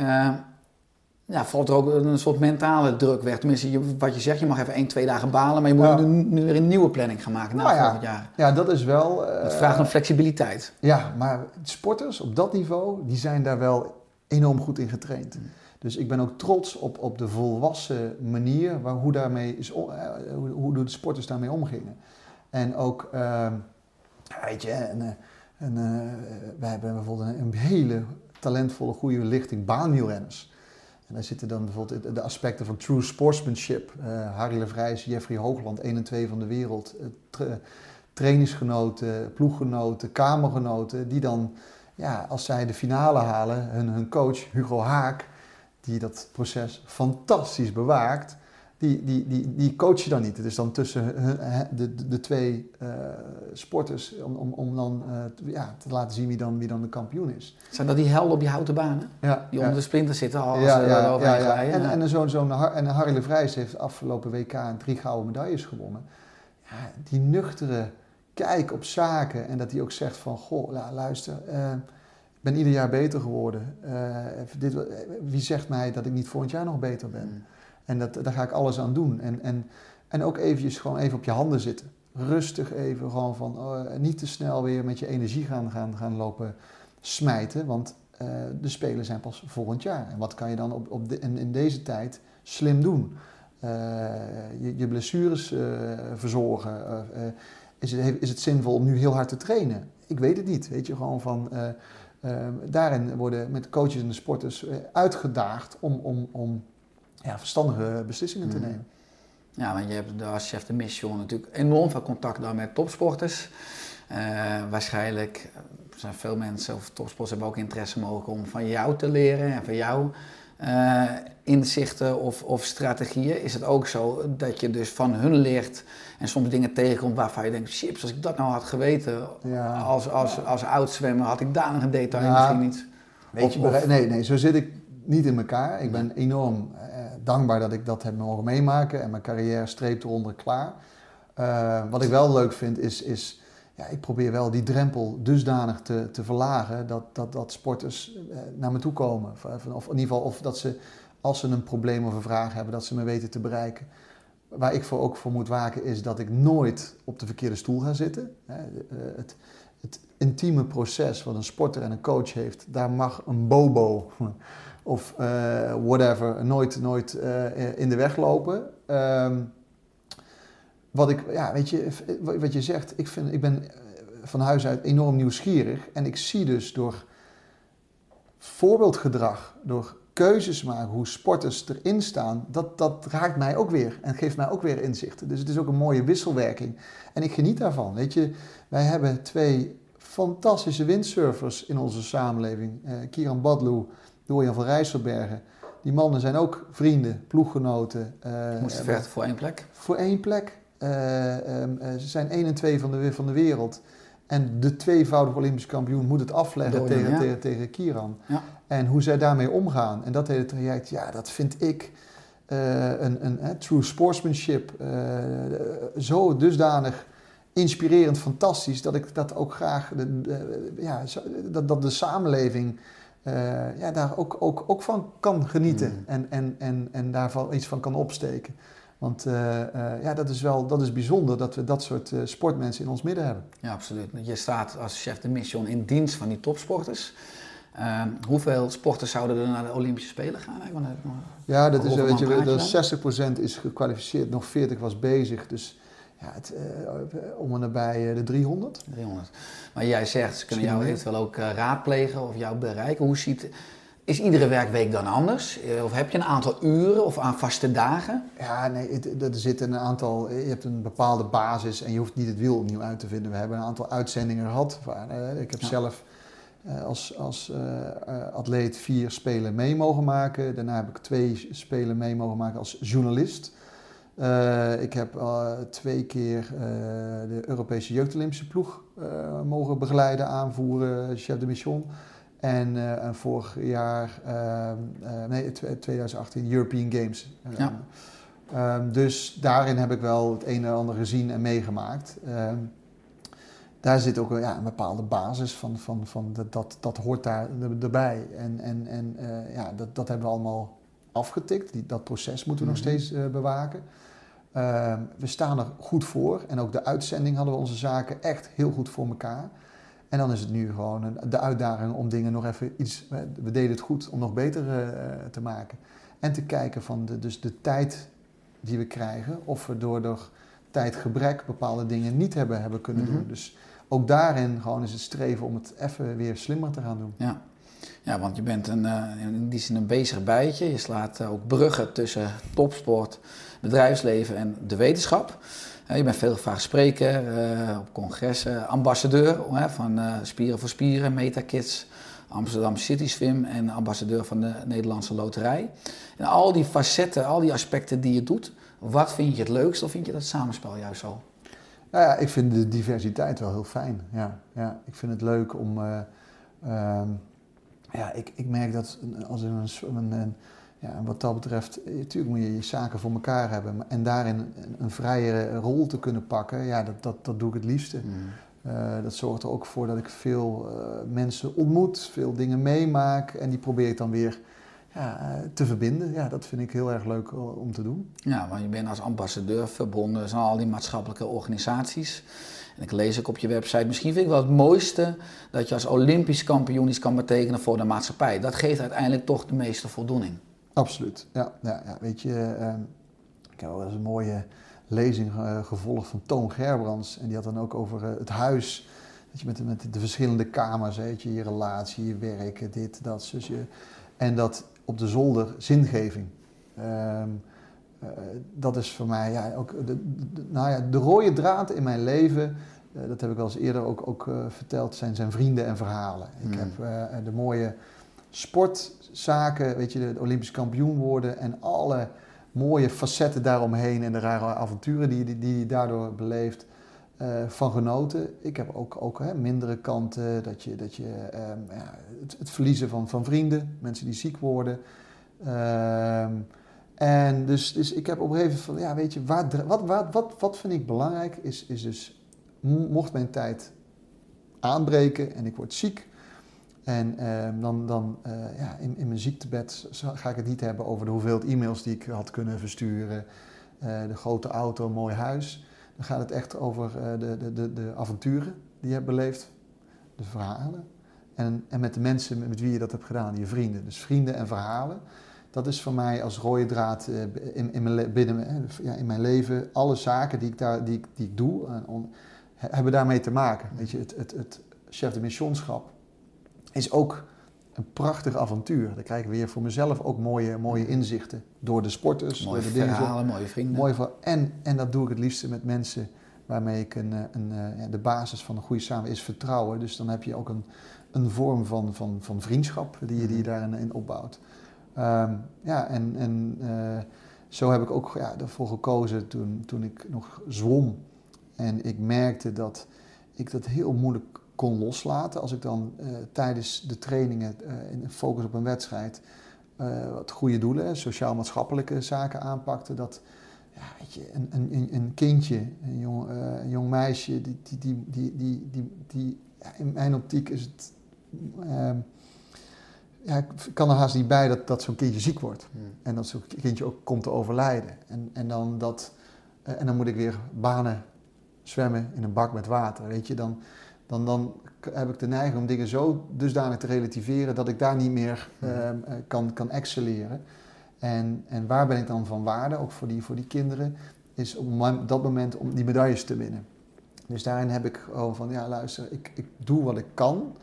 ja, valt er ook een soort mentale druk weg. Tenminste, je, wat je zegt, je mag even één, twee dagen balen. Maar je moet Ja. nu, nu weer een nieuwe planning gaan maken na Nou ja. volgend jaar. Ja, dat is wel... eh, Het vraagt om flexibiliteit. Ja, maar sporters op dat niveau, die zijn daar wel enorm goed in getraind. Mm. Dus ik ben ook trots op, op de volwassen manier waar, hoe, daarmee is, eh, hoe, hoe de sporters daarmee omgingen. En ook, ehm, weet je, en, eh, eh, wij hebben bijvoorbeeld een, hele talentvolle, goede lichting baanwielrenners. En daar zitten dan bijvoorbeeld de- aspecten van true sportsmanship. Eh Harry Levrijs, Jeffrey Hoogland, 1 en 2 van de wereld. tra- trainingsgenoten, ploeggenoten, kamergenoten, die dan, ja, als zij de finale halen, hun, hun coach Hugo Haak, die dat proces fantastisch bewaakt, die, die, die, die coach je dan niet. Het is dan tussen hun- de, de, de twee eh, sporters om, om, om dan eh, te- ja, te laten zien wie dan, wie dan de kampioen is. Zijn dat die helden op die houten banen? Ja, Die ja. onder de sprinter zitten al als Ja, ze ja, overheen ja? En, en zo'n zo'n en Harry de Vrijs heeft afgelopen WK drie gouden medailles gewonnen. Ja, die nuchtere kijk op zaken en dat hij ook zegt van, goh, la- luister, eh, ik ben ieder jaar beter geworden. Eh, dit, wie zegt mij dat ik niet volgend jaar nog beter ben? Mm. En dat, daar ga ik alles aan doen. En, en, en ook eventjes gewoon even op je handen zitten. Rustig even, gewoon van oh, niet te snel weer met je energie gaan, gaan, gaan lopen smijten. Want eh, de Spelen zijn pas volgend jaar. En wat kan je dan op, op de, in, in deze tijd slim doen? Eh, je, je blessures eh, verzorgen. Eh, eh, is, het, is het zinvol om nu heel hard te trainen? Ik weet het niet. Weet je, gewoon van... eh, eh, daarin worden met coaches en de sporters eh, uitgedaagd om, om, om ja, verstandige beslissingen te Mhm. nemen. Ja, want je hebt als chef de mission natuurlijk enorm veel contact dan met topsporters. Eh, waarschijnlijk zijn veel mensen of topsporters hebben ook interesse mogelijk om van jou te leren en van jou eh, inzichten of, of strategieën. Is het ook zo dat je dus van hun leert en soms dingen tegenkomt waarvan je denkt, chips, als ik dat nou had geweten Ja. als, als, als oudzwemmer, had ik daar nog een detail Ja. misschien niet. Weet Of- je, of- nee, nee, zo zit ik niet in elkaar. Ik ben enorm eh, dankbaar dat ik dat heb mogen meemaken en mijn carrière streept eronder klaar. Eh, wat ik wel leuk vind is, is ja, ik probeer wel die drempel dusdanig te, te verlagen dat, dat, dat sporters eh, naar me toe komen. Of, of in ieder geval of dat ze, als ze een probleem of een vraag hebben, dat ze me weten te bereiken. Waar ik voor ook voor moet waken is dat ik nooit op de verkeerde stoel ga zitten. Eh, Het, het intieme proces wat een sporter en een coach heeft, daar mag een bobo *laughs* of eh, whatever nooit, nooit eh, in de weg lopen. Ehm, wat ik, ja, weet je, wat je zegt, ik, vind, ik ben eh, van huis uit enorm nieuwsgierig en ik zie dus door voorbeeldgedrag, door keuzes maken, hoe sporters erin staan, dat, dat raakt mij ook weer en geeft mij ook weer inzichten. Dus het is ook een mooie wisselwerking. En ik geniet daarvan. Weet je, wij hebben twee fantastische windsurfers in onze samenleving. Eh Kieran Badloe, Dorian van Rijsselbergen. Die mannen zijn ook vrienden, ploeggenoten. eh, Moest hebben- vechten voor één plek. voor één plek. Eh, ehm, eh, ze zijn 1 en 2 van de, van de wereld. En de tweevoudige Olympisch kampioen moet het afleggen tegen, ja. tegen, tegen Kieran. Ja. En hoe zij daarmee omgaan. En dat hele traject, ja, dat vind ik eh, een, een true sportsmanship. zo dusdanig inspirerend, fantastisch, dat ik dat ook graag, de, de- ja, dat, dat de samenleving ja, daar ook, ook, ook van kan genieten. Mm. En, en, en, en daarvan iets van kan opsteken. Want eh, eh, ja, dat is wel dat is bijzonder dat we dat soort eh, sportmensen in ons midden hebben. Ja, absoluut. Je staat als chef de mission in dienst van die topsporters. Ehm, hoeveel sporters zouden er naar de Olympische Spelen gaan? Want, Ja, dat is, weet je, wat praat dat je is 60% is gekwalificeerd, nog 40 was bezig. Dus ja, het, om en nabij de 300. 300. Maar jij zegt, ze kunnen jou eventueel ook raadplegen of jou bereiken. Hoe ziet, is iedere werkweek dan anders? Eh, Of heb je een aantal uren of aan vaste dagen? Ja, nee, het, er zit een aantal, je hebt een bepaalde basis en je hoeft niet het wiel opnieuw uit te vinden. We hebben een aantal uitzendingen gehad. Waar, eh, ik heb Ja. zelf eh, als, als atleet vier spelen mee mogen maken. Daarna heb ik twee spelen mee mogen maken als journalist. Ik heb twee keer de Europese Jeugd Olympische ploeg mogen begeleiden, aanvoeren, chef de mission. En, eh, en vorig jaar, eh, eh, nee, tw- 2018, European Games. Eh, Ja. Ehm, dus daarin heb ik wel het een en ander gezien en meegemaakt. Ehm, daar zit ook ja, een bepaalde basis van, van, van dat, dat, dat hoort daar er- erbij. En, en, en eh, ja, dat, dat hebben we allemaal afgetikt. Die, dat proces moeten we nog Mhm. steeds eh, bewaken. Ehm, we staan er goed voor. En ook de uitzending hadden we onze zaken echt heel goed voor elkaar. En dan is het nu gewoon een, de uitdaging om dingen nog even iets... We deden het goed om nog beter eh, te maken. En te kijken van de, dus de tijd die we krijgen... of we door, door tijdgebrek bepaalde dingen niet hebben, hebben kunnen Mhm. doen. Dus ook daarin gewoon is het streven om het even weer slimmer te gaan doen. Ja. ja, want je bent een, eh, in die zin een bezig bijtje. Je slaat eh, ook bruggen tussen topsport, bedrijfsleven en de wetenschap. Eh, je bent veel vaak spreker eh, op congressen, ambassadeur van eh, Spieren voor Spieren, MetaKids, Amsterdam City Swim en ambassadeur van de Nederlandse Loterij. En al die facetten, al die aspecten die je doet, wat vind je het leukst of vind je dat samenspel juist zo? Nou ja, ik vind de diversiteit wel heel fijn. Ja, ja. Ik vind het leuk om. eh, ehm, ja, ik, ik merk dat als een, een, een- ja, wat dat betreft, eh, natuurlijk moet je je zaken voor elkaar hebben. En daarin een, een vrije rol te kunnen pakken, ja, dat, dat, dat doe ik het liefste. Eh, dat zorgt er ook voor dat ik veel eh, mensen ontmoet, veel dingen meemaak. En die probeer ik dan weer ja, te verbinden. Ja, dat vind ik heel erg leuk om te doen. Ja, want je bent als ambassadeur verbonden aan al die maatschappelijke organisaties. En ik lees ook op je website, misschien vind ik wel het mooiste dat je als Olympisch kampioen iets kan betekenen voor de maatschappij. Dat geeft uiteindelijk toch de meeste voldoening. Absoluut, ja. ja, ja. Weet je, ehm, ik heb wel eens een mooie lezing eh, gevolgd van Toon Gerbrands. En die had dan ook over eh, het huis. Dat je met, met de verschillende kamers, weet je, je relatie, je werk, dit, dat, zusje. En dat op de zolder zingeving. Ehm, eh, dat is voor mij ja, ook de, nou ja, de rode draad in mijn leven dat heb ik wel eens eerder ook, ook verteld, zijn zijn vrienden en verhalen. Ik Mm. heb de mooie sportzaken, weet je, de Olympisch kampioen worden en alle mooie facetten daaromheen en de rare avonturen die die, die hij daardoor beleeft, eh, van genoten. Ik heb ook, ook hè, mindere kanten, dat je, dat je ehm, ja, het, het verliezen van, van vrienden, mensen die ziek worden. Ehm, en dus, dus ik heb op een gegeven moment van, ja, weet je, wat, wat, wat, wat vind ik belangrijk, is, is dus, mo- mocht mijn tijd aanbreken en ik word ziek, en ehm, dan, dan eh, ja, in, in mijn ziektebed ga ik het niet hebben over de hoeveelheid e-mails die ik had kunnen versturen, eh, de grote auto, mooi huis. Dan gaat het echt over eh, de, de, de, de avonturen die je hebt beleefd, de verhalen. En, en met de mensen met wie je dat hebt gedaan, je vrienden. Dus vrienden en verhalen. Dat is voor mij als rode draad in, in, mijn, binnen, ja, in mijn leven. Alle zaken die ik, daar, die die ik doe, he- hebben daarmee te maken. Weet je, het, het, het chef de missionschap is ook een prachtig avontuur. Daar krijg ik weer voor mezelf ook mooie, mooie inzichten. Door de sporters, Mooie door de dingen. verhalen, mooie vrienden. Mooi voor, en, en dat doe ik het liefste met mensen waarmee ik een, eh, een, eh, de basis van een goede samen is vertrouwen. Dus dan heb je ook een, een vorm van, van, van vriendschap die je, die je daarin in opbouwt. Ehm, ja, en, en eh, zo heb ik ook ja, ervoor gekozen toen, toen ik nog zwom. En ik merkte dat ik dat heel moeilijk kon loslaten. Als ik dan eh, tijdens de trainingen eh, in focus op een wedstrijd eh, wat goede doelen, sociaal-maatschappelijke zaken aanpakte. Dat ja, weet je, een, een, een- kindje, een jong, een jong meisje, die, die, die, die, die, die, die- ja, in mijn optiek is het. ehm, ja, ik kan er haast niet bij dat, dat zo'n kindje ziek wordt. Hmm. En dat zo'n kindje ook komt te overlijden. En, en, dan dat, en dan moet ik weer banen zwemmen in een bak met water. Weet je, dan, dan, dan heb ik de neiging om dingen zo dusdanig te relativeren dat ik daar niet meer Hmm. ehm, eh, kan, kan excelleren. En, en waar ben ik dan van waarde, ook voor die, voor die kinderen, is op dat moment om die medailles te winnen. Dus daarin heb ik gewoon van, ja luister, ik, ik doe wat ik kan,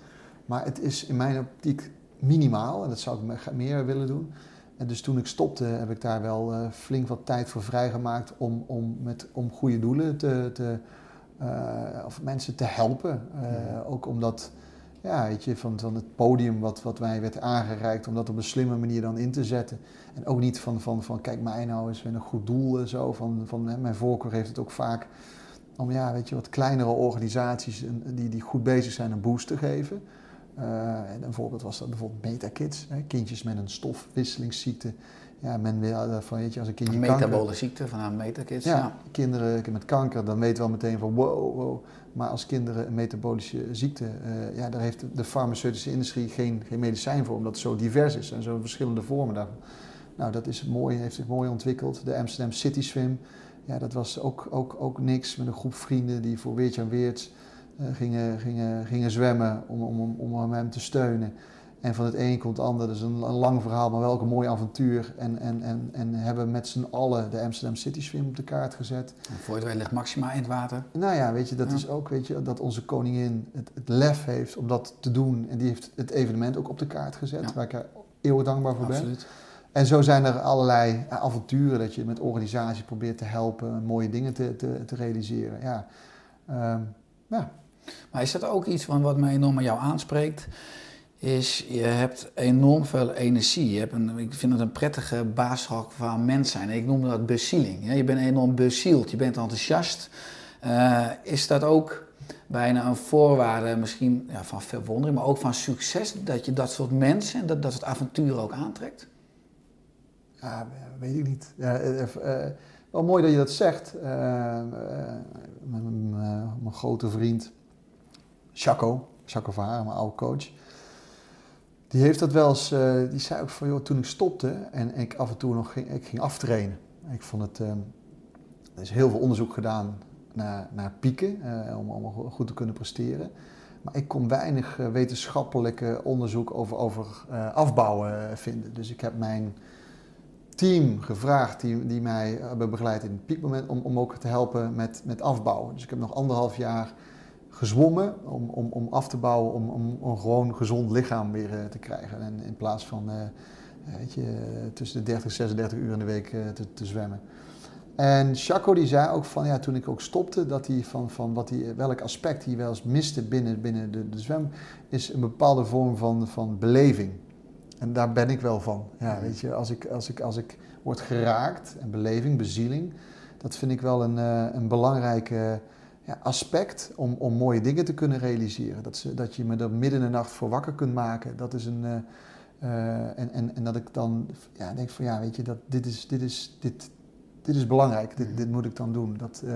maar het is in mijn optiek minimaal en dat zou ik me- meer willen doen. En dus toen ik stopte, heb ik daar wel eh, flink wat tijd voor vrijgemaakt om, om, met, om goede doelen te, te, of mensen te helpen. Eh, Ook omdat, ja, weet je, van, van het podium wat, wat mij werd aangereikt, om dat op een slimme manier dan in te zetten. En ook niet van, van, van kijk mij nou eens met een goed doel en zo. Van, van, hè, mijn voorkeur heeft het ook vaak om, ja, weet je, wat kleinere organisaties die, die goed bezig zijn een boost te geven. Eh, en een voorbeeld was dat bijvoorbeeld Metakids, hè, kindjes met een stofwisselingsziekte. Ja, men wil eh, van, weet je, als een kindje Een kanker... metabole ziekte van metakids. Ja, Ja. kinderen met kanker, dan weten we al meteen van wow, wow. Maar als kinderen een metabolische ziekte, eh, ja, daar heeft de farmaceutische industrie geen, geen medicijn voor, omdat het zo divers is en zo verschillende vormen daarvan. Nou, dat is mooi, heeft zich mooi ontwikkeld. De Amsterdam City Swim, ja, dat was ook, ook, ook niks met een groep vrienden die voor Weertje en Weerts eh, gingen, gingen, gingen zwemmen om, om, om, om hem te steunen. En van het een komt het ander, dat is een, een lang verhaal, maar wel ook een mooi avontuur. En, en, en, en hebben met z'n allen de Amsterdam City Swim op de kaart gezet. En voor het ligt Maxima in het water. Nou ja, weet je, dat Ja. is ook, weet je, dat onze koningin het, het lef heeft om dat te doen. En die heeft het evenement ook op de kaart gezet, Ja. waar ik haar eeuwig dankbaar voor ben. Absoluut. En zo zijn er allerlei ja, avonturen dat je met organisaties probeert te helpen, mooie dingen te, te, te realiseren. Ja. Ehm, ja. Maar is dat ook iets van wat mij enorm aan jou aanspreekt? Is je hebt enorm veel energie. Je hebt een, ik vind het een prettige baashok van mens zijn. Ik noem dat bezieling. Je bent enorm bezield, je bent enthousiast. Eh, is dat ook bijna een voorwaarde misschien ja, van verwondering, maar ook van succes? Dat je dat soort mensen en dat, dat soort avonturen ook aantrekt? Ja, weet ik niet. Eh, eh, wel mooi dat je dat zegt. Mijn grote vriend Chaco, Chaco Verhaar, mijn oude coach. Die heeft dat wel eens, eh, die zei ook van, joh, toen ik stopte en ik af en toe nog ging, ik ging aftrainen. Ik vond het, eh, er is heel veel onderzoek gedaan naar, naar pieken, eh, om, om goed te kunnen presteren. Maar ik kon weinig eh, wetenschappelijke onderzoek over, over afbouwen vinden. Dus ik heb mijn team gevraagd die, die mij hebben begeleid in het piekmoment om, om ook te helpen met, met afbouwen. Dus ik heb nog anderhalf jaar gezwommen om, om, om af te bouwen, om, om een gewoon gezond lichaam weer eh, te krijgen. En in plaats van eh, weet je, tussen de 30 en 36 uur in de week eh, te, te zwemmen. En Chaco die zei ook van, ja, toen ik ook stopte, dat hij van, van wat hij, welk aspect hij wel eens miste binnen, binnen de, de zwem, is een bepaalde vorm van, van beleving. En daar ben ik wel van. Ja, weet je, als ik, als ik, als ik word geraakt, en beleving, bezieling, dat vind ik wel een, eh, een belangrijk ja, aspect om, om mooie dingen te kunnen realiseren. Dat, ze, dat je me er midden in de nacht voor wakker kunt maken, dat is een... eh, eh, en, en, en dat ik dan ja, denk van ja, weet je, dat, dit, is, dit, is, dit, dit is belangrijk, dit, dit moet ik dan doen. Dat, eh,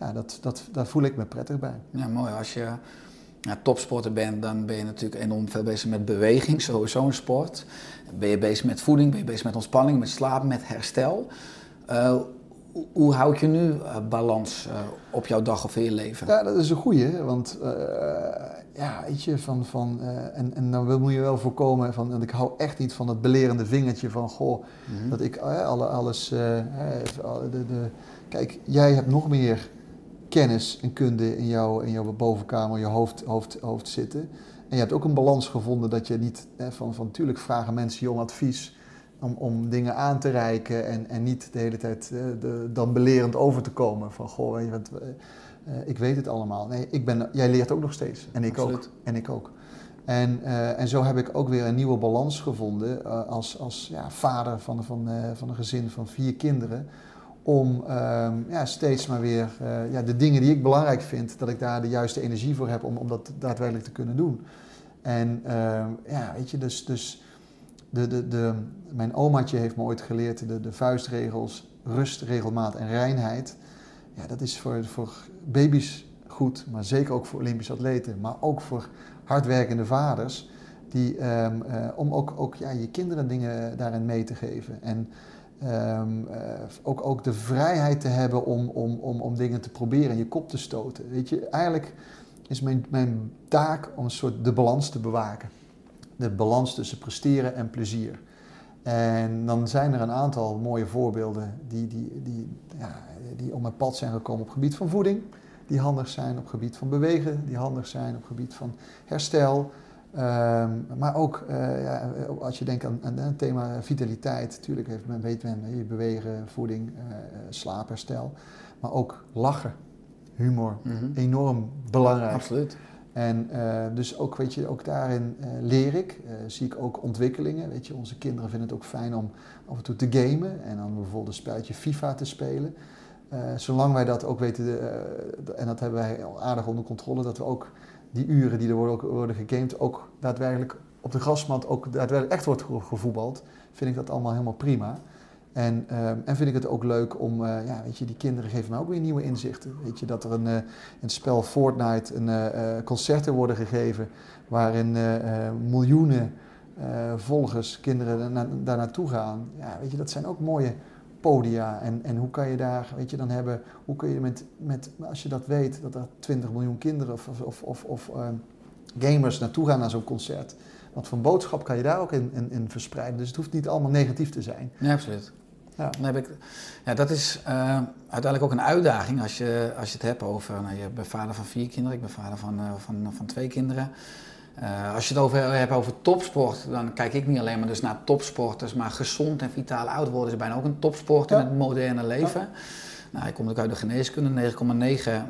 ja, dat, dat, daar voel ik me prettig bij. Ja, mooi. Als je ja, topsporter bent, dan ben je natuurlijk enorm veel bezig met beweging, sowieso een sport. Ben je bezig met voeding, ben je bezig met ontspanning, met slaap, met herstel. Hoe, houd je nu uh, balans uh, op jouw dag of in je leven? Ja, dat is een goeie, want ja, weet je, van, van, en, en dan moet je wel voorkomen van, en ik hou echt niet van dat belerende vingertje van, goh, mm -hmm. dat ik alle, alles, de, de, kijk, jij hebt nog meer kennis en kunde in jouw, in jouw bovenkamer, je hoofd, hoofd, hoofd zitten. En je hebt ook een balans gevonden dat je niet, hè, van, van natuurlijk vragen mensen je om advies, om, om dingen aan te reiken en, en niet de hele tijd uh, de, dan belerend over te komen. Van, goh, weet je wat, uh, ik weet het allemaal. Nee, ik ben, jij leert ook nog steeds. En ik Absoluut. ook. En ik ook. En, uh, en zo heb ik ook weer een nieuwe balans gevonden als, als ja, vader van, van, van een gezin van vier kinderen om um, ja, steeds maar weer ja, de dingen die ik belangrijk vind, dat ik daar de juiste energie voor heb om, om dat daadwerkelijk te kunnen doen. En uh, ja, weet je, dus, dus de, de, de, mijn omaatje heeft me ooit geleerd de, de vuistregels, rust, regelmaat en reinheid. Ja, dat is voor, voor baby's goed, maar zeker ook voor Olympische atleten, maar ook voor hardwerkende vaders. Die, um, uh, om ook, ook ja, je kinderen dingen daarin mee te geven. En Um, uh, ook, ook de vrijheid te hebben om, om, om, om dingen te proberen en je kop te stoten. Weet je, eigenlijk is mijn, mijn taak om een soort de balans te bewaken. De balans tussen presteren en plezier. En dan zijn er een aantal mooie voorbeelden die, die, die, ja, die op mijn pad zijn gekomen op gebied van voeding, die handig zijn op gebied van bewegen, die handig zijn op gebied van herstel. Um, maar ook uh, ja, als je denkt aan, aan het thema vitaliteit, natuurlijk heeft men, weet men, je bewegen, voeding, uh, slaapherstel, maar ook lachen, humor, mm -hmm. enorm belangrijk. Absoluut. En uh, dus ook, weet je, ook daarin leer ik, zie ik ook ontwikkelingen. Weet je, onze kinderen vinden het ook fijn om af en toe te gamen en dan bijvoorbeeld een spelletje FIFA te spelen. zolang wij dat ook weten, en dat hebben wij aardig onder controle, dat we ook die uren die er worden, worden gegamed ook daadwerkelijk op de grasmat ook daadwerkelijk echt wordt gevoetbald, vind ik dat allemaal helemaal prima. En, uh, en vind ik het ook leuk om, uh, ja, weet je, die kinderen geven mij ook weer nieuwe inzichten. Weet je, dat er een, in het spel Fortnite een, concerten worden gegeven waarin miljoenen volgers, kinderen daar naartoe gaan. Ja, weet je, dat zijn ook mooie podia. En, en hoe kan je daar, weet je, dan hebben, hoe kun je met, met als je dat weet, dat er 20 miljoen kinderen of, of, of, of uh, gamers naartoe gaan naar zo'n concert. Wat voor boodschap kan je daar ook in, in, in, verspreiden? Dus het hoeft niet allemaal negatief te zijn. Ja, absoluut. Ja. Dan heb ik, ja, dat is uh, uiteindelijk ook een uitdaging als je, als je het hebt over, nou, je bent vader van vier kinderen, ik ben vader van, uh, van, van twee kinderen. Uh, als je het over hebt over topsport, dan kijk ik niet alleen maar dus naar topsporters, maar gezond en vitaal oud worden is bijna ook een topsport in het moderne leven. Ja. Nou, ik kom ook uit de geneeskunde. 9,9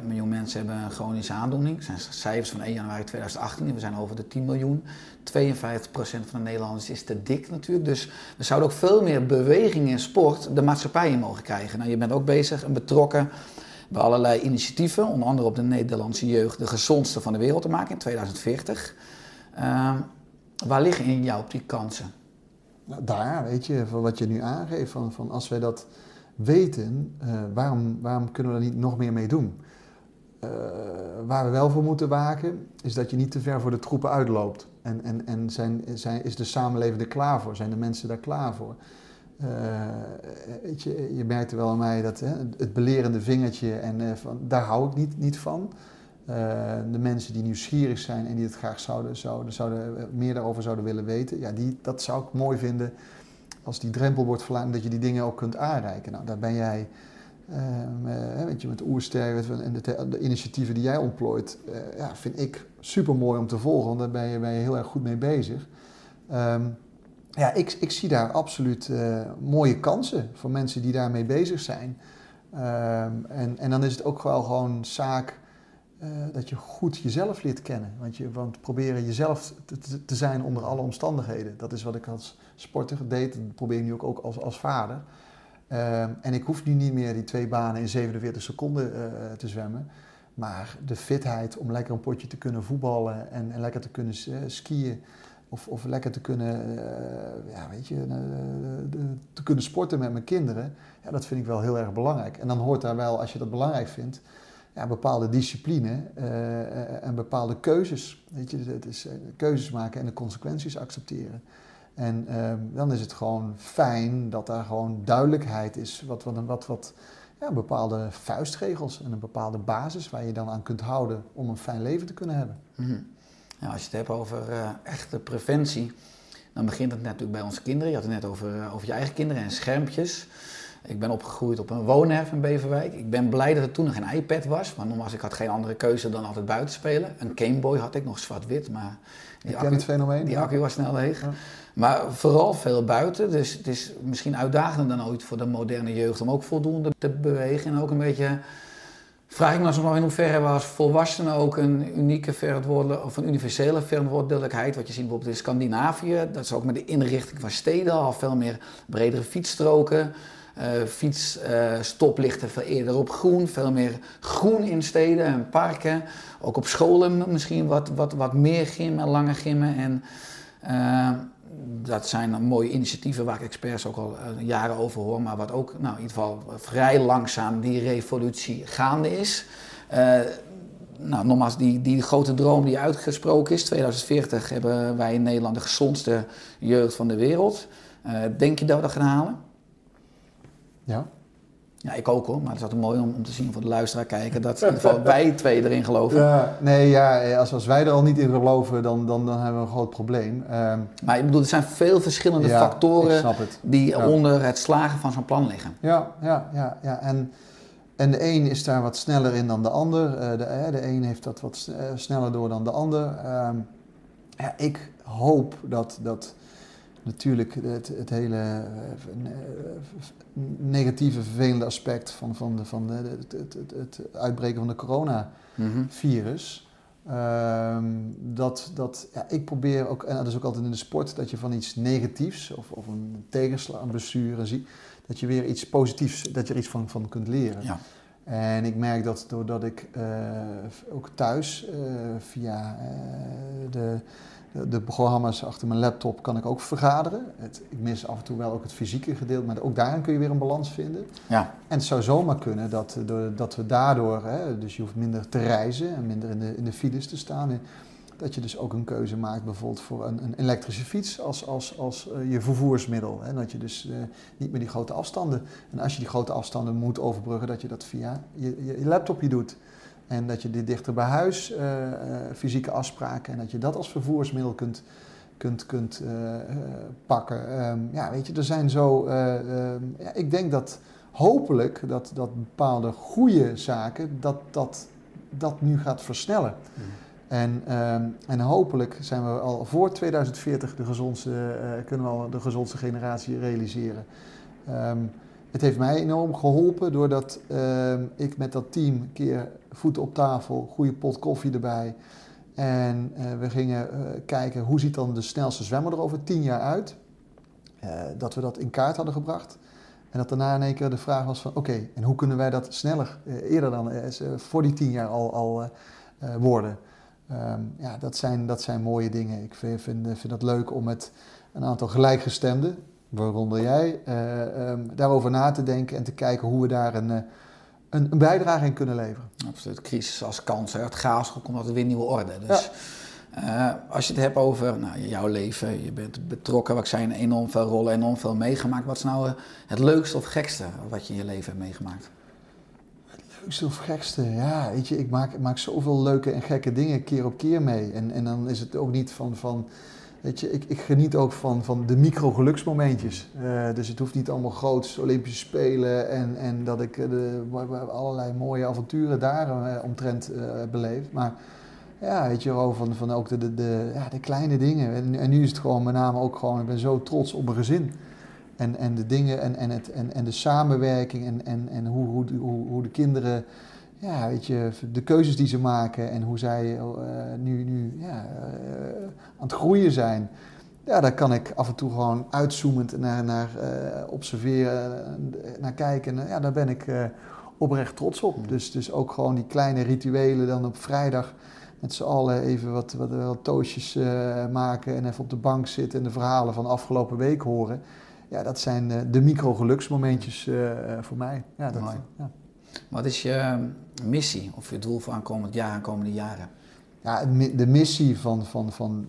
miljoen mensen hebben een chronische aandoening. Dat zijn cijfers van 1 januari 2018. We zijn over de 10 miljoen. 52% van de Nederlanders is te dik natuurlijk. Dus we zouden ook veel meer beweging en sport de maatschappij in mogen krijgen. Nou, je bent ook bezig en betrokken bij allerlei initiatieven. Onder andere op de Nederlandse jeugd de gezondste van de wereld te maken in 2040. Uh, waar liggen in jou op die kansen? Nou, daar, weet je, van wat je nu aangeeft, van, van als wij dat weten, uh, waarom, waarom kunnen we er niet nog meer mee doen? Uh, waar we wel voor moeten waken, is dat je niet te ver voor de troepen uitloopt. En, en, en zijn, zijn, is de samenleving er klaar voor? Zijn de mensen daar klaar voor? Uh, weet je, je merkte wel aan mij dat hè, het belerende vingertje, en van, daar hou ik niet, niet van. De mensen die nieuwsgierig zijn en die het graag zouden, zouden, zouden, meer daarover zouden willen weten, ja, die, dat zou ik mooi vinden als die drempel wordt verlaten, dat je die dingen ook kunt aanreiken. Nou, daar ben jij, uh, weet je, met Oersterk en de, de, initiatieven die jij ontplooit, uh, ja, vind ik super mooi om te volgen, want daar ben je, ben je heel erg goed mee bezig. Um, ja, ik, ik zie daar absoluut mooie kansen voor mensen die daarmee bezig zijn. Ehm, en, en dan is het ook wel gewoon zaak eh, dat je goed jezelf leert kennen. Want, je, want proberen jezelf te, te zijn onder alle omstandigheden. Dat is wat ik als sporter deed. Dat probeer ik nu ook, ook als, als vader. Ehm, en ik hoef nu niet meer die twee banen in 47 seconden eh, te zwemmen. Maar de fitheid om lekker een potje te kunnen voetballen en, en lekker te kunnen eh, skiën. Of, of lekker te kunnen, ja, weet je, te kunnen sporten met mijn kinderen. Ja, dat vind ik wel heel erg belangrijk. En dan hoort daar wel, als je dat belangrijk vindt, ja, bepaalde discipline en bepaalde keuzes. Weet je, het is keuzes maken en de consequenties accepteren. En uh, dan is het gewoon fijn dat daar gewoon duidelijkheid is. Wat, wat, wat, wat ja, bepaalde vuistregels en een bepaalde basis waar je dan aan kunt houden om een fijn leven te kunnen hebben. Mm ja, als je het hebt over echte preventie, dan begint het natuurlijk bij onze kinderen. Je had het net over, over je eigen kinderen en schermpjes. Ik ben opgegroeid op een woonerf in Beverwijk. Ik ben blij dat er toen nog geen iPad was. Want nogmaals, ik had geen andere keuze dan altijd buiten spelen. Een Gameboy had ik nog zwart-wit, maar... Die accu, het fenomeen. Die accu was snel leeg. Maar vooral veel buiten. Dus het is misschien uitdagender dan ooit voor de moderne jeugd om ook voldoende te bewegen. En ook een beetje... Vraag ik me soms af in hoeverre we als volwassenen ook een unieke verantwoordelijkheid of een universele verantwoordelijkheid. Wat je ziet bijvoorbeeld in Scandinavië. Dat is ook met de inrichting van steden al veel meer bredere fietsstroken. Uh, fietsstoplichten uh, veel eerder op groen, veel meer groen in steden en parken. Ook op scholen misschien wat, wat, wat meer gimmen, lange gimmen. En uh, dat zijn mooie initiatieven waar ik experts ook al jaren over hoor, maar wat ook nou, in ieder geval vrij langzaam die revolutie gaande is. nou, nogmaals, die, die grote droom die uitgesproken is, 2040 hebben wij in Nederland de gezondste jeugd van de wereld. denk je dat we dat gaan halen? Ja. Ja, ik ook hoor, maar het is altijd mooi om, om te zien voor de luisteraar kijken dat *laughs* in ieder geval wij twee erin geloven. Ja, nee, ja, als, als wij er al niet in geloven, dan, dan, dan hebben we een groot probleem. Um, maar ik bedoel, er zijn veel verschillende ja, factoren die Ja. onder het slagen van zo'n plan liggen. Ja, ja, ja, ja. En, en de een is daar wat sneller in dan de ander. Eh, de, de een heeft dat wat eh, sneller door dan de ander. Ehm, ja, ik hoop dat, dat natuurlijk het, het hele eh, eh, negatieve, vervelende aspect van, van, de, van de, het, het, het, uitbreken van de coronavirus. ehm, dat, dat ja, ik probeer ook, en dat is ook altijd in de sport, dat je van iets negatiefs of, of een tegenslag, een blessure zie, dat je weer iets positiefs, dat je er iets van, van kunt leren. Ja. En ik merk dat doordat ik eh, ook thuis via de, de, de programma's achter mijn laptop kan ik ook vergaderen. Het, ik mis af en toe wel ook het fysieke gedeelte, maar ook daarin kun je weer een balans vinden. Ja. En het zou zomaar kunnen dat, eh, dat we daardoor, hè, dus je hoeft minder te reizen en minder in de, in de files te staan. En dat je dus ook een keuze maakt bijvoorbeeld voor een, een elektrische fiets als, als, als eh, je vervoersmiddel. Hè. Dat je dus eh, niet meer die grote afstanden, en als je die grote afstanden moet overbruggen, dat je dat via je, je, je laptopje doet. En dat je dit dichter bij huis, eh, eh, fysieke afspraken, en dat je dat als vervoersmiddel kunt, kunt, kunt eh, pakken. Ehm, ja, weet je, er zijn zo. eh, ehm, ja, ik denk dat hopelijk dat, dat bepaalde goede zaken, dat dat, dat nu gaat versnellen. En, ehm, en hopelijk zijn we al voor 2040 de gezondste, kunnen we al de gezondste generatie realiseren. Ehm, het heeft mij enorm geholpen doordat ehm, ik met dat team een keer voeten op tafel, goede pot koffie erbij. En eh, we gingen eh, kijken hoe ziet dan de snelste zwemmer er over tien jaar uit. Eh, dat we dat in kaart hadden gebracht. En dat daarna in één keer de vraag was van oké, en hoe kunnen wij dat sneller, eerder dan voor die tien jaar al, al worden. Ehm, ja, dat zijn, dat zijn mooie dingen. Ik vind, vind, vind dat leuk om met een aantal gelijkgestemden, waaronder jij, eh, ehm, daarover na te denken en te kijken hoe we daar een, eh, een, een bijdrage in kunnen leveren. Absoluut, crisis als kans. Hè. Het chaos komt altijd weer nieuwe orde. Dus eh, als je het hebt over nou, jouw leven, je bent betrokken, wat in enorm veel rollen, enorm veel meegemaakt. Wat is nou het leukste of gekste wat je in je leven hebt meegemaakt? Leukste of gekste? Ja, weet je, ik maak, ik maak zoveel leuke en gekke dingen keer op keer mee. En, en dan is het ook niet van, van weet je, ik, ik geniet ook van, van de micro-geluksmomentjes. Eh, dus het hoeft niet allemaal groots, Olympische Spelen en, en dat ik eh, de, allerlei mooie avonturen daar eh, omtrent eh, beleef. Maar ja, weet je van, van ook de, de, de, ja, de kleine dingen. En, en nu is het gewoon met name ook gewoon, ik ben zo trots op mijn gezin. En, en de dingen en, en, het, en, en de samenwerking en, en, en hoe, hoe, hoe, hoe de kinderen, ja, weet je, de keuzes die ze maken en hoe zij eh, nu, nu ja, eh, aan het groeien zijn. Ja, daar kan ik af en toe gewoon uitzoomend naar, naar eh, observeren, naar kijken. En, ja, daar ben ik oprecht trots op. Dus, dus ook gewoon die kleine rituelen dan op vrijdag met z'n allen even wat, wat, wat toastjes maken en even op de bank zitten en de verhalen van de afgelopen week horen. Ja, dat zijn de micro-geluksmomentjes voor mij. Ja, dat, Mooi. ja. Wat is je missie of je doel voor aankomend jaar, aankomende jaren? Ja, de missie van, van, van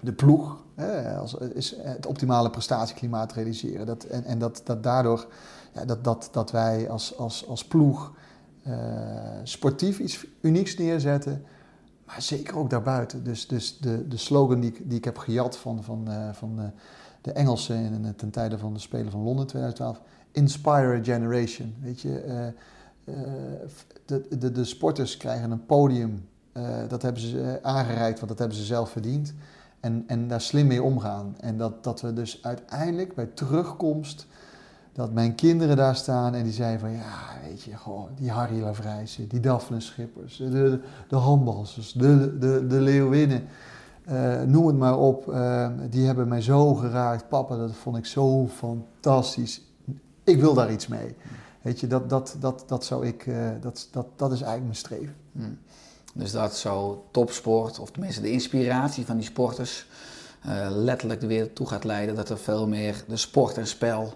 de ploeg hè, is het optimale prestatieklimaat realiseren. Dat, en en dat, dat daardoor ja, dat, dat, dat wij als, als, als ploeg eh, sportief iets unieks neerzetten, maar zeker ook daarbuiten. Dus, dus de, de slogan die, ik- die ik heb gejat van, van, eh, van de Engelsen in, ten tijde van de Spelen van Londen 2012, Inspire a Generation. Weet je, eh, de, de, de sporters krijgen een podium eh, dat hebben ze eh, aangereikt, want dat hebben ze zelf verdiend. En, en daar slim mee omgaan. En dat, dat we dus uiteindelijk bij terugkomst, dat mijn kinderen daar staan en die zeiden van ja, weet je, goh, die Harry Lavrijsen, die Daphne Schippers, de, de, handbalsters, de, de, de Leeuwinnen, eh, noem het maar op, eh, die hebben mij zo geraakt. Papa, dat vond ik zo fantastisch. Ik wil daar iets mee. Weet je, dat, dat, dat, dat zou ik, eh, dat, dat, dat is eigenlijk mijn streven. Hm. Dus dat zo topsport, of tenminste de inspiratie van die sporters, eh, letterlijk de wereld toe gaat leiden. Dat er veel meer de sport en spel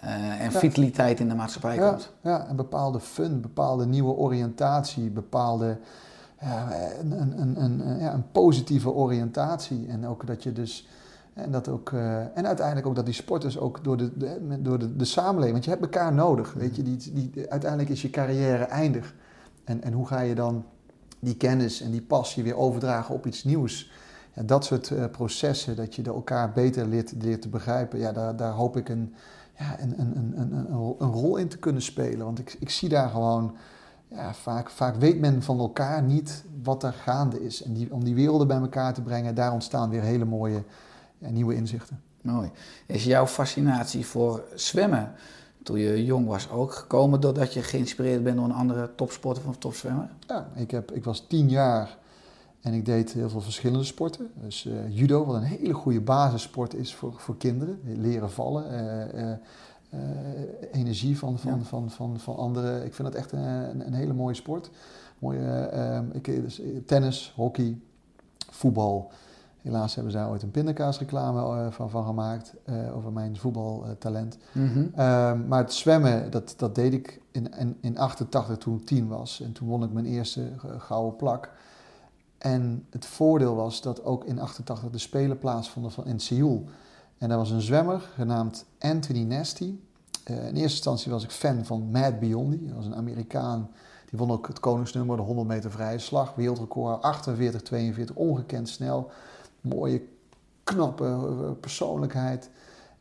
eh, en Ja. vitaliteit in de maatschappij Ja, komt. ja, een bepaalde fun, bepaalde nieuwe oriëntatie, bepaalde een, een, een- ja, een positieve oriëntatie. En ook dat je dus. En, dat ook, eh, en uiteindelijk ook dat die sporters ook door de, door de, de samenleving. Want je hebt elkaar nodig. Weet je, die, die, uiteindelijk is je carrière eindig. En, en hoe ga je dan die kennis en die passie weer overdragen op iets nieuws? Ja, dat soort eh, processen, dat je elkaar beter leert, leert te begrijpen. Ja, daar, daar hoop ik een, ja, een, een, een, een, een rol in te kunnen spelen. Want ik, ik zie daar gewoon, ja, vaak, vaak weet men van elkaar niet wat er gaande is. En die, om die werelden bij elkaar te brengen, daar ontstaan weer hele mooie ja, nieuwe inzichten. Mooi. Is jouw fascinatie voor zwemmen toen je jong was ook gekomen doordat je geïnspireerd bent door een andere topsporter of topzwemmer? Ja, ik, heb, ik was tien jaar en ik deed heel veel verschillende sporten. Dus eh, judo, wat een hele goede basissport is voor, voor kinderen. Leren vallen, eh, eh, energie van, van, Ja. van, van, van anderen. Ik vind dat echt een, een, hele mooie sport. Mooie, ik, dus, tennis, hockey, voetbal. Helaas hebben zij ooit een pindakaasreclame eh, van, van gemaakt eh, over mijn voetbaltalent. Ehm, maar het zwemmen, dat, dat deed ik in, in, in 88 toen ik tien was. En toen won ik mijn eerste eh, gouden plak. En het voordeel was dat ook in 88 de Spelen plaatsvonden van, in Seoul. En daar was een zwemmer genaamd Anthony Nasty. In eerste instantie was ik fan van Matt Biondi. Dat was een Amerikaan. Die won ook het koningsnummer, de 100 meter vrije slag. Wereldrecord 48, 42, ongekend snel. Mooie, knappe eh, persoonlijkheid.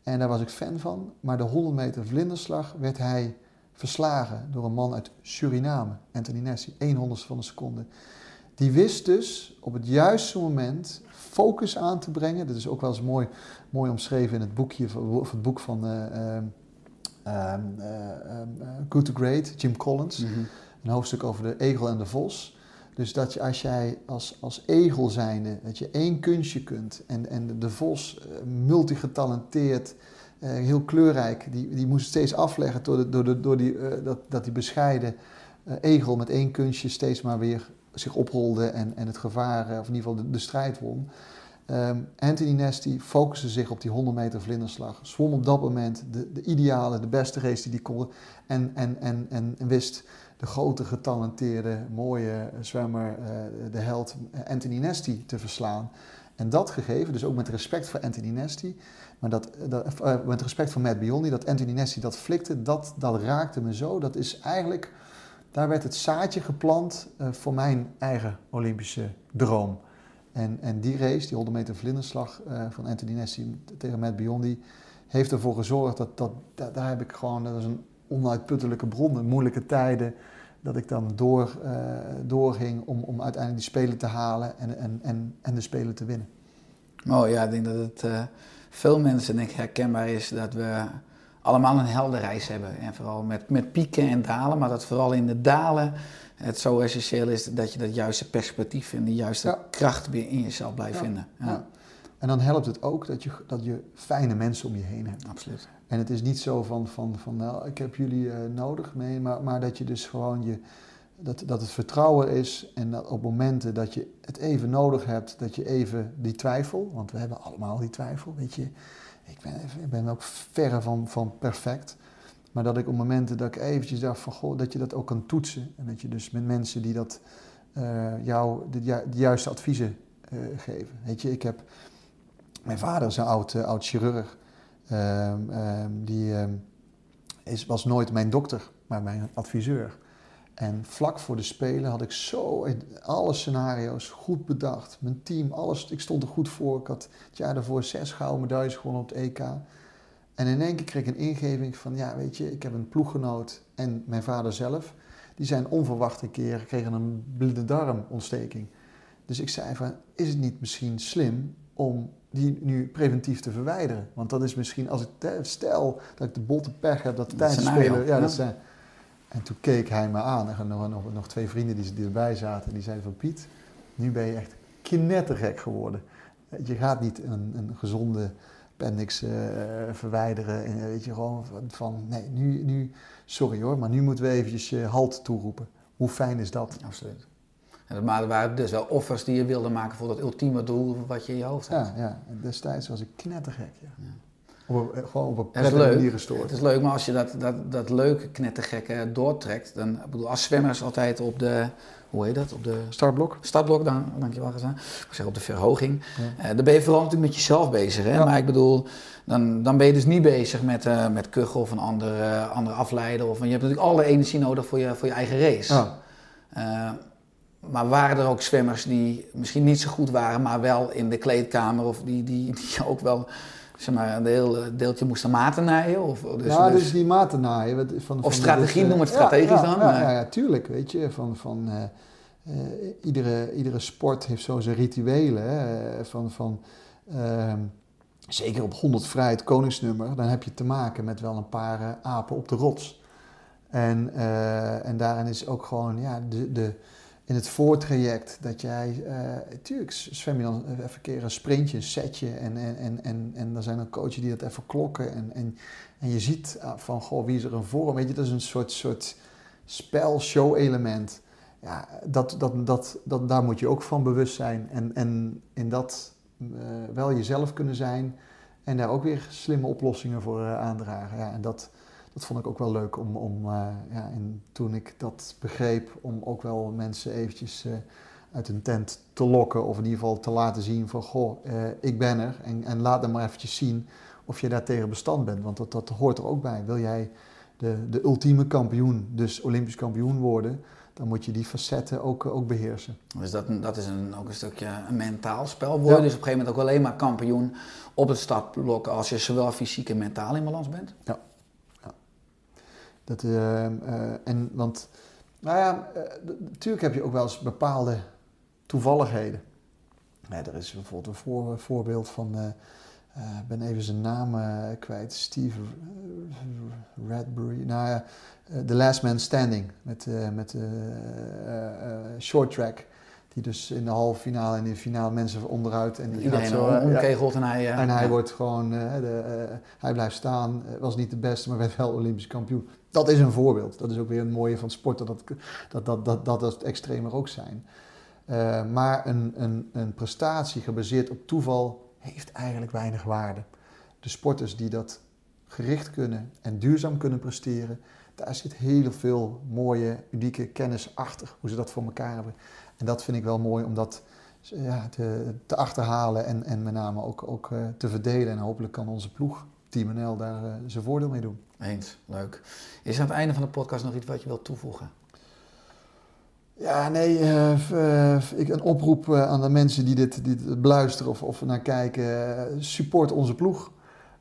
En daar was ik fan van. Maar de 100 meter vlinderslag werd hij verslagen door een man uit Suriname, Anthony Nessie, 1 honderdste van een seconde. Die wist dus op het juiste moment focus aan te brengen. Dat is ook wel eens mooi, mooi omschreven in het, boekje, of het boek van eh, ehm, ehm, eh, ehm, eh, Good to Great, Jim Collins. Een hoofdstuk over de egel en de vos. Dus dat je, als jij als, als egel zijnde, dat je één kunstje kunt en, en de vos, eh, multigetalenteerd, eh, heel kleurrijk, die, die moest steeds afleggen door, de, door, de, door die, eh, dat, dat die bescheiden egel met één kunstje steeds maar weer zich oprolde en, en het gevaar, of in ieder geval de, de strijd won. Ehm, Anthony Nesty focuste zich op die 100 meter vlinderslag. Zwom op dat moment de, de ideale, de beste race die hij kon. En, en, en, en, en wist de grote, getalenteerde, mooie zwemmer, eh, de held eh, Anthony Nesty te verslaan. En dat gegeven, dus ook met respect voor Anthony Nesty, maar dat, dat, eh, met respect voor Matt Biondi, dat Anthony Nesty dat flikte, dat, dat raakte me zo. Dat is eigenlijk, daar werd het zaadje geplant eh, voor mijn eigen Olympische droom. En, en die race, die 100 meter vlinderslag eh, van Anthony Nesty tegen Matt Biondi, heeft ervoor gezorgd dat, dat, dat daar heb ik gewoon, dat is een onuitputtelijke bron in moeilijke tijden, dat ik dan door, eh, doorging om, om uiteindelijk die spelen te halen en, en, en, en de spelen te winnen. Mooi, ja, ik denk dat het eh, veel mensen denk ik herkenbaar is dat we allemaal een heldenreis hebben. En vooral met, met pieken en dalen, maar dat vooral in de dalen het zo essentieel is dat je dat juiste perspectief en de juiste Ja. kracht weer in jezelf blijft Ja, vinden. Ja. En dan helpt het ook dat je, dat je fijne mensen om je heen hebt. absoluut. En het is niet zo van, van, van nou, ik heb jullie eh, nodig, nee, maar, maar dat je dus gewoon je, dat, dat het vertrouwen is en dat op momenten dat je het even nodig hebt, dat je even die twijfel, want we hebben allemaal die twijfel, weet je, ik ben, ik ben ook verre van, van perfect, maar dat ik op momenten dat ik eventjes dacht van, goh, dat je dat ook kan toetsen en dat je dus met mensen die dat eh, jou de, ju- de juiste adviezen eh, geven. Weet je, ik heb, mijn vader is een oud, oud chirurg. Ehm, ehm, die ehm, is, was nooit mijn dokter, maar mijn adviseur. En vlak voor de Spelen had ik zo alle scenario's goed bedacht. Mijn team, alles, ik stond er goed voor. Ik had het jaar daarvoor zes gouden medailles gewonnen op het EK. En in één keer kreeg ik een ingeving van, ja weet je, ik heb een ploeggenoot en mijn vader zelf. Die zijn onverwacht een keer, kregen een blinde darmontsteking. Dus ik zei van, is het niet misschien slim om die nu preventief te verwijderen? Want dat is misschien, als ik stel dat ik de botte pech heb, dat de spelen... Ja, dat zijn, en toen keek hij me aan en nog, nog, nog twee vrienden die, die erbij zaten. Die zeiden van, Piet, nu ben je echt knettergek geworden. Je gaat niet een, een gezonde appendix eh, verwijderen. En, eh, weet je, gewoon van, nee, nu, nu, sorry hoor, maar nu moeten we eventjes je halt toeroepen. Hoe fijn is dat? absoluut. En dat maar waren dus wel offers die je wilde maken voor dat ultieme doel wat je in je hoofd had. Ja, ja. En destijds was ik knettergek. Ja. Op een, eh, gewoon op een prettige manier gestoord. Het is leuk, maar als je dat, dat, dat leuke knettergekke doortrekt, dan, ik bedoel, als zwemmers altijd op de, hoe heet dat, op de Startblok? startblok, dan, dankjewel gezegd, ik zeg op de verhoging, Ja. Eh, dan ben je vooral natuurlijk met jezelf bezig. Hè? Ja. Maar ik bedoel, dan, dan ben je dus niet bezig met, eh met kuchen of een andere, andere afleider. Of, je hebt natuurlijk alle energie nodig voor je, voor je eigen race. Ja. Eh, maar waren er ook zwemmers die misschien niet zo goed waren, maar wel in de kleedkamer of die, die, die *laughs* ook wel zeg maar, een deel, deeltje moesten maten naaien? Of, dus, ja, dus- dus die maten naaien. wat- Van, van strategie, dit, noem het ja, strategisch ja, dan, Ja, ja, ja, tuurlijk. Weet je, van, van, eh, eh, iedere, iedere sport heeft zo zijn rituelen. Hè, van, van, ehm, zeker op 100 vrij, het koningsnummer, dan heb je te maken met wel een paar eh, apen op de rots. En, eh, en daarin is ook gewoon ja, de, de, in het voortraject dat jij, eh tuurlijk zwem je dan even een keer een sprintje, een setje en, en, en, en, en er zijn ook coaches die dat even klokken en, en, en je ziet ah, van, goh, wie is er een vorm, weet je, dat is een soort, soort spel, show element. Ja, dat, dat, dat, dat, daar moet je ook van bewust zijn en, en in dat eh, wel jezelf kunnen zijn en daar ook weer slimme oplossingen voor eh, aandragen. Ja, en dat, dat vond ik ook wel leuk om, om eh, ja, en toen ik dat begreep, om ook wel mensen eventjes eh, uit een tent te lokken of in ieder geval te laten zien van goh, eh, ik ben er en, en laat dan maar eventjes zien of je daar tegen bestand bent, want dat, dat hoort er ook bij. Wil jij de, de ultieme kampioen, dus Olympisch kampioen worden, dan moet je die facetten ook, ook beheersen. Dus dat, dat is een, ook een stukje een mentaal spel. Word je Ja. dus op een gegeven moment ook alleen maar kampioen op het startblok als je zowel fysiek en mentaal in balans bent? Dat, eh, eh, en, want, nou ja, eh, natuurlijk heb je ook wel eens bepaalde toevalligheden. Ja, er is bijvoorbeeld een voor- voorbeeld van, ik ben even zijn naam kwijt, Steve Radbury. Nou ja, The Last Man Standing met, met short track. Die dus in de halve finale en in de finale mensen onderuit. En Iedereen zo, eh, ja. en hij... En hij ja. wordt gewoon, de, hij blijft staan, was niet de beste, maar werd wel Olympisch kampioen. Dat is een voorbeeld. Dat is ook weer een mooie van sporten, dat dat, dat, dat, dat, dat extremer ook zijn. Eh, maar een, een, een prestatie gebaseerd op toeval heeft eigenlijk weinig waarde. De sporters die dat gericht kunnen en duurzaam kunnen presteren, daar zit heel veel mooie, unieke kennis achter, hoe ze dat voor elkaar hebben. En dat vind ik wel mooi om dat ja, te, te achterhalen en, en met name ook, ook eh, te verdelen. En hopelijk kan onze ploeg, Team NL, daar eh, zijn voordeel mee doen. Eens, leuk. Is er aan het einde van de podcast nog iets wat je wilt toevoegen? Ja, nee, eh, eh, ik, een oproep aan de mensen die dit, dit beluisteren of, of naar kijken. support onze ploeg.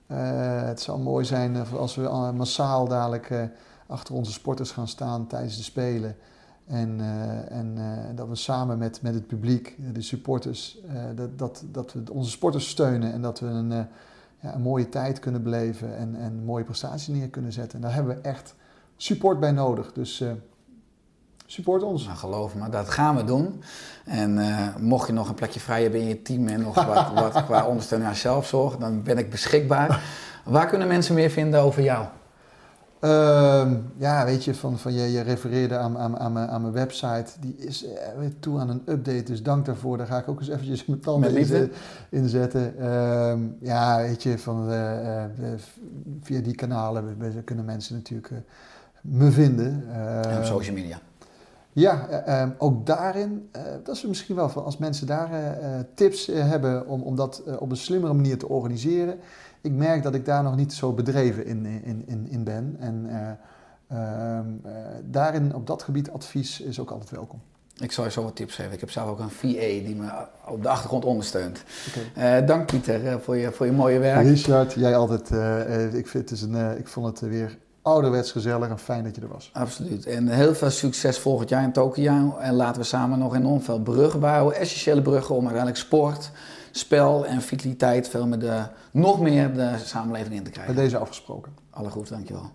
Het zou mooi zijn als we massaal dadelijk achter onze sporters gaan staan tijdens de Spelen. En, en dat we samen met, met het publiek, de supporters, dat, dat, dat we onze sporters steunen en dat we een, een mooie tijd kunnen beleven en, en mooie prestaties neer kunnen zetten. En daar hebben we echt support bij nodig. Dus uh, support ons. Nou, geloof me, dat gaan we doen. En uh, mocht je nog een plekje vrij hebben in je team en nog wat, *laughs* wat qua ondersteuning aan zelfzorg, dan ben ik beschikbaar. Waar kunnen mensen meer vinden over jou? Uh, ja, weet je, van, van je, je refereerde aan, aan, aan, mijn, aan mijn website. Die is eh, weer toe aan een update, dus dank daarvoor. Daar ga ik ook eens eventjes mijn tanden in, inzetten. Uh, ja, weet je, van, uh, via die kanalen kunnen mensen natuurlijk me vinden. en op social media. Ja, ehm, ook daarin, dat is misschien wel van als mensen daar tips hebben om, om dat op een slimmere manier te organiseren ik merk dat ik daar nog niet zo bedreven in, in, in, in ben. En uh, uh, daarin, op dat gebied, advies is ook altijd welkom. Ik zal je zo wat tips geven. Ik heb zelf ook een VA die me op de achtergrond ondersteunt. Okay. Uh, dank Pieter voor, je, voor je mooie werk. Richard, jij altijd. ik, vind het is een, ik vond het weer ouderwets gezellig en fijn dat je er was. Absoluut. En heel veel succes volgend jaar in Tokio. En laten we samen nog enorm veel bruggen bouwen. Essentiële bruggen om uiteindelijk sport spel en vitaliteit veel meer de, nog meer de samenleving in te krijgen. Bij deze afgesproken. Alle goed, dankjewel.